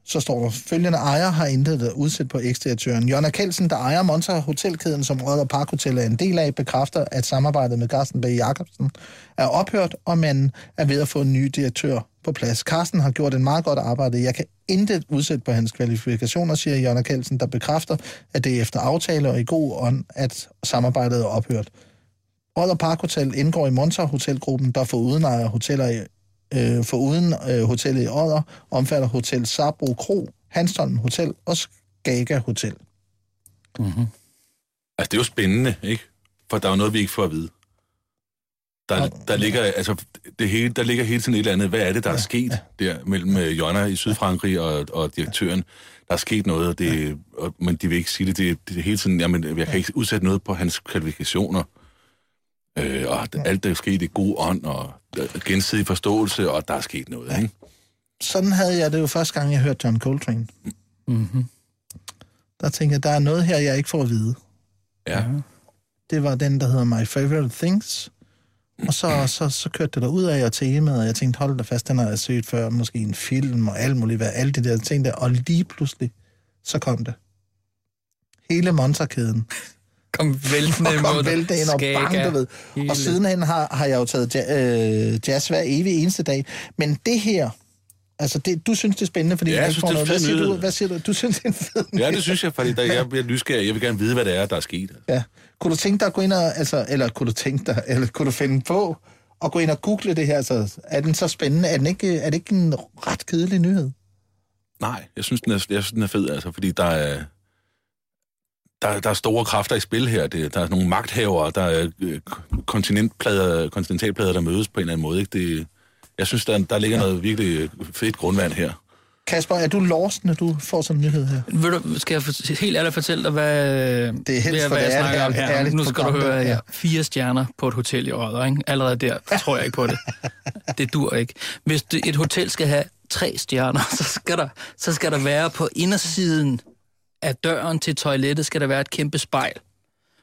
så står der, følgende ejer har intet at udsætte på eksdirektøren. Jonna Kelsen, der ejer Monta Hotelkæden, som Rødder Park Hotel er en del af, bekræfter, at samarbejdet med Carsten B. Jacobsen er ophørt, og man er ved at få en ny direktør på plads. Carsten har gjort en meget godt arbejde. Jeg kan intet udsætte på hans kvalifikationer, siger Jonna Kelsen, der bekræfter, at det er efter aftale og i god ånd, at samarbejdet er ophørt. Rødder Park Hotel indgår i Monta Hotelgruppen, der for uden ejer hoteller i øh, for uden øh, hotellet i Odder, omfatter Hotel Sabro Kro, Hanstholm Hotel og Skaga Hotel. Altså, det er jo spændende, ikke? For der er jo noget, vi ikke får at vide. Der, der, ligger, altså, det hele, der ligger hele tiden et eller andet. Hvad er det, der er sket der mellem øh, Jonna i Sydfrankrig og, og direktøren? Der er sket noget, og det, og, men de vil ikke sige det. Det, det er hele tiden, jamen, jeg kan ikke udsætte noget på hans kvalifikationer. Øh, og alt det er sket i god ånd, og gensidig forståelse, og der er sket noget, ikke? Sådan havde jeg det jo første gang, jeg hørte John Coltrane. Mm-hmm. Der tænkte jeg, der er noget her, jeg ikke får at vide. Ja. Det var den, der hedder My Favorite Things. Og så, så, så kørte det der ud af og temaet, og jeg tænkte, hold da fast, den har jeg set før, måske en film og alt muligt, hvad, alle de der ting der. Og lige pludselig, så kom det. Hele monsterkæden. Kom væltende Og kom væltende ind og bang, du ved. Hele- Og sidenhen har, har jeg jo taget ja, øh, jazz hver evig eneste dag. Men det her, altså det, du synes, det er spændende, fordi Ja, jeg jeg synes, får det er noget. Hvad siger, du, hvad siger du? Du synes, det er en fed Ja, det synes jeg, fordi der, jeg bliver nysgerrig. Jeg vil gerne vide, hvad det er, der er sket. Ja. Kunne du tænke dig at gå ind og, altså, eller kunne du tænke dig, eller kunne du finde på at gå ind og google det her? Altså, er den så spændende? Er, den ikke, er det ikke en ret kedelig nyhed? Nej, jeg synes, den er, jeg synes, den er fed, altså, fordi der er, der, der er store kræfter i spil her. Det, der er nogle magthavere, der er øh, kontinentplader, kontinentalplader, der mødes på en eller anden måde. Ikke? Det, Jeg synes, der, der ligger noget virkelig fedt grundvand her. Kasper, er du lost, når du får sådan en nyhed her? Ved du, skal jeg for, helt ærligt fortælle dig, hvad, Det er helst, hvad, for hvad det jeg er snakker om ærligt- her? ærligt Nu skal du høre her. her. Fire stjerner på et hotel i Odder, ikke? Allerede der tror jeg ikke på det. Det dur ikke. Hvis det, et hotel skal have tre stjerner, så skal, der, så skal der være på indersiden af døren til toilettet, skal der være et kæmpe spejl.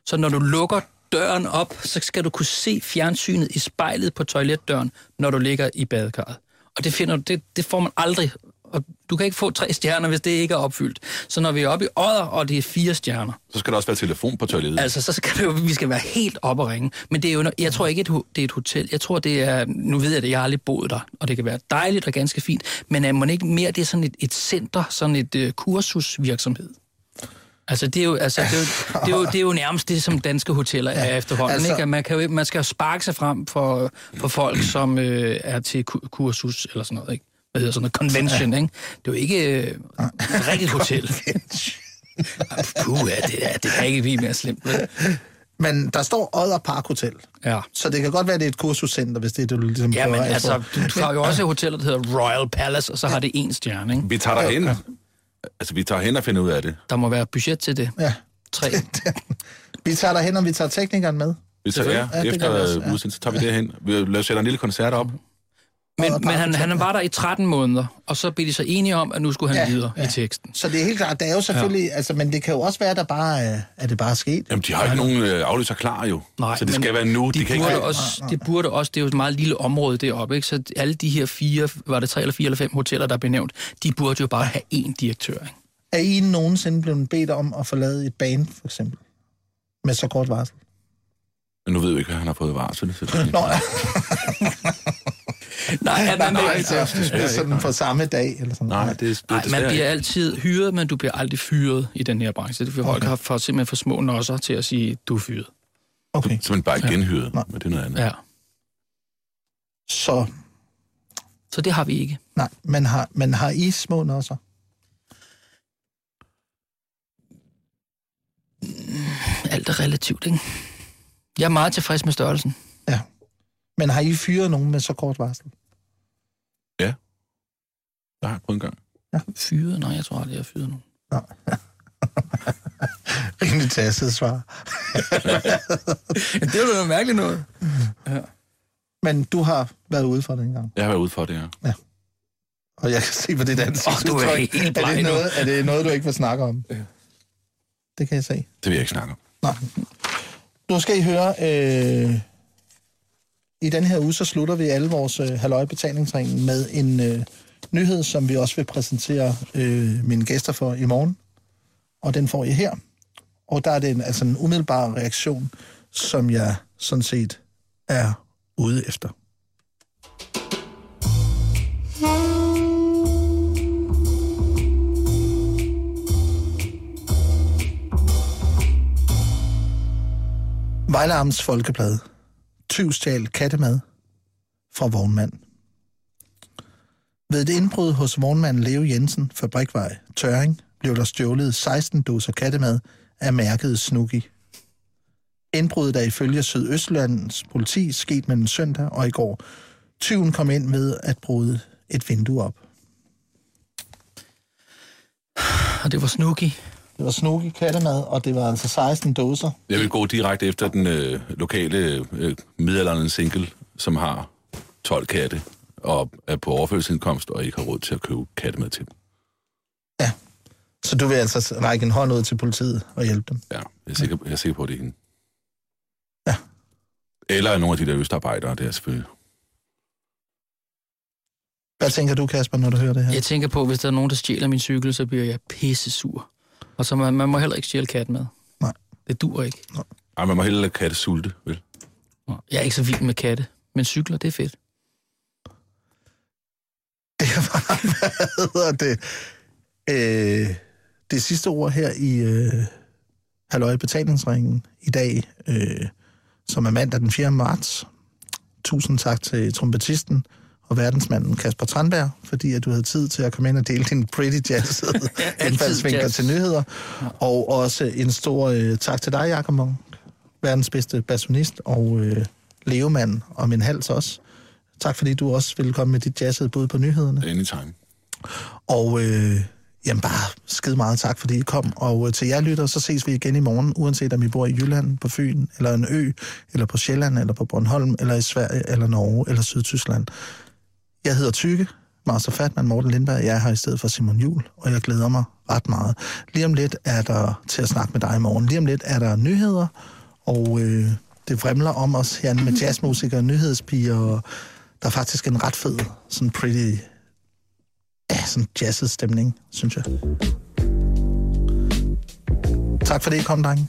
Så når du lukker døren op, så skal du kunne se fjernsynet i spejlet på toiletdøren, når du ligger i badekarret. Og det, finder, du- det, det får man aldrig. Og du kan ikke få tre stjerner, hvis det ikke er opfyldt. Så når vi er oppe i Odder, og det er fire stjerner, Så skal der også være telefon på toilettet. Altså, så skal det jo, vi skal være helt op og ringe. Men det er jo, jeg tror ikke, det er et hotel. Jeg tror, det er, nu ved jeg det, jeg har aldrig boet der, og det kan være dejligt og ganske fint, men er man ikke mere, det er sådan et, et center, sådan et uh, kursusvirksomhed? Altså, det er, jo, altså det, er jo, det, er jo, det er jo nærmest det, som danske hoteller er efterhånden. altså- ikke? At Man, kan jo, ikke- man skal jo sparke sig frem for, for folk, som øh, er til ku- kursus eller sådan noget. Ikke? Hvad hedder sådan noget? Convention, ikke? Det er jo ikke øh, et rigtigt hotel. Puh, ja, det, er, det kan ikke blive mere slemt. vel? Men der står Odder Park Hotel, Ja. så det kan godt være, det er et kursuscenter, hvis det er det, du ligesom Ja, men prøver at altså, du, du har jo også hoteller, der hedder Royal Palace, og så har det en stjerne, ikke? Vi tager derhen. Altså, vi tager hen og finder ud af det. Der må være budget til det. Ja. Tre. Vi tager derhen, og vi tager teknikeren med. Vi tager, ja, Ja, efter også, ja. udsendelsen, så tager vi derhen. Vi laver sætter en lille koncert op. Men, men han, han var der i 13 måneder, og så blev de så enige om, at nu skulle han Ja, videre ja. i teksten. Så det er helt klart, der er jo selvfølgelig, ja. altså, men det kan jo også være, der bare er, at det bare er sket. Jamen, de har ikke nogen øh, afløser klar jo. Nej, så det skal være nu. De, De, kan burde ikke... også, det burde også, det er jo et meget lille område deroppe, ikke? så alle de her fire, var det tre eller fire eller fem hoteller, der blev nævnt, de burde jo bare have én direktør. Ikke? Er I nogensinde blevet bedt om at forlade et band, for eksempel? Med så kort varsel? Men nu ved vi ikke, hvad han har fået varsel. Så det... Nå, ja. Nej, at man, nej, nej, altså, det er sådan for samme dag, eller sådan Nej, det, det, nej, det, man bliver altid hyret, men du bliver aldrig fyret i den her branche. Det er folk har for, simpelthen for små nosser til at sige, du er fyret. Okay, Simpelthen bare ikke genhyret, Nej. men det er noget andet. Ja. så Så det har vi ikke. nej, men har, men har I små nosser? Alt er relativt, ikke? Jeg er meget tilfreds med størrelsen. Ja. Men har I fyret nogen med så kort varsel? Det har jeg prøvet en gang. Fyret? Nej, jeg tror aldrig, jeg har fyret nogen. Rimelig tasset svar. det er jo noget mærkeligt noget. Men du har været ude for det engang. Jeg har været ude for det, ja. Og jeg kan se på dit ansigtsudtryk. Åh, du er helt er, det noget, er det noget, du ikke vil snakke om? Ja. Det kan jeg se. Det vil jeg ikke snakke om. Nej. Nu skal I høre, øh, i den her uge, så slutter vi alle vores øh, halvøjebetalingsring med en øh, nyhed, som vi også vil præsentere øh, mine gæster for i morgen. Og den får I her. Og der er det en, altså en umiddelbar reaktion, som jeg sådan set er ude efter. Vejlarms Folkeblad tyvstjal kattemad fra vognmand. Ved et indbrud hos vognmand Leo Jensen, Fabrikvej, Tøring, blev der stjålet 16 doser kattemad af mærket Snuggi. Indbruddet er ifølge Sydøstlands politi sket mellem søndag og i går. Tyven kom ind med at bryde et vindue op. Og det var Snuggi. Det var Snooki kattemad, og det var altså 16 doser. Jeg vil gå direkte efter den øh, lokale øh, middelalderne single, som har 12 katte og er på overførselsindkomst og ikke har råd til at købe katte med til dem. Så du vil altså række en hånd ud til politiet og hjælpe dem? Ja, jeg er sikker, jeg er sikker på, at det er hende. Ja. Eller nogle af de der østarbejdere, det er selvfølgelig. Hvad tænker du, Kasper, når du hører det her? Jeg tænker på, hvis der er nogen, der stjæler min cykel, så bliver jeg pisse sur. Og så man, man må heller ikke stjæle kat med. Nej. Det dur ikke. Ej, man må hellere lade katte sulte, vel? Jeg er ikke så vild med katte, men cykler, det er fedt. Hvad hedder det? Øh, det sidste ord her i øh, Halløj Betalingsringen i dag, øh, som er mandag den 4. marts. Tusind tak til trompetisten og verdensmanden Kasper Tranberg, fordi at du havde tid til at komme ind og dele din pretty jazz indfaldsvinkler til nyheder. Og også en stor øh, tak til dig, Jakob Munk, verdens bedste bassonist og øh, levemand og min hals også. Tak fordi du også ville komme med dit jazzede bud på nyhederne. Anytime. Og øh, jamen bare skide meget tak, fordi I kom. Og øh, til jer lytter, så ses vi igen i morgen, uanset om I bor i Jylland, på Fyn, eller en ø, eller på Sjælland, eller på Bornholm, eller i Sverige, eller Norge, eller Sydtyskland. Jeg hedder Tykke, Master Fatman Morten Lindberg. Jeg er her i stedet for Simon Jul, og jeg glæder mig ret meget. Lige om lidt er der til at snakke med dig i morgen. Lige om lidt er der nyheder, og øh, det vrimler om os her med jazzmusikere, nyhedspiger, og der er faktisk en ret fed, sådan pretty ja, sådan jazzet stemning, synes jeg. Tak for det, kom, drenge.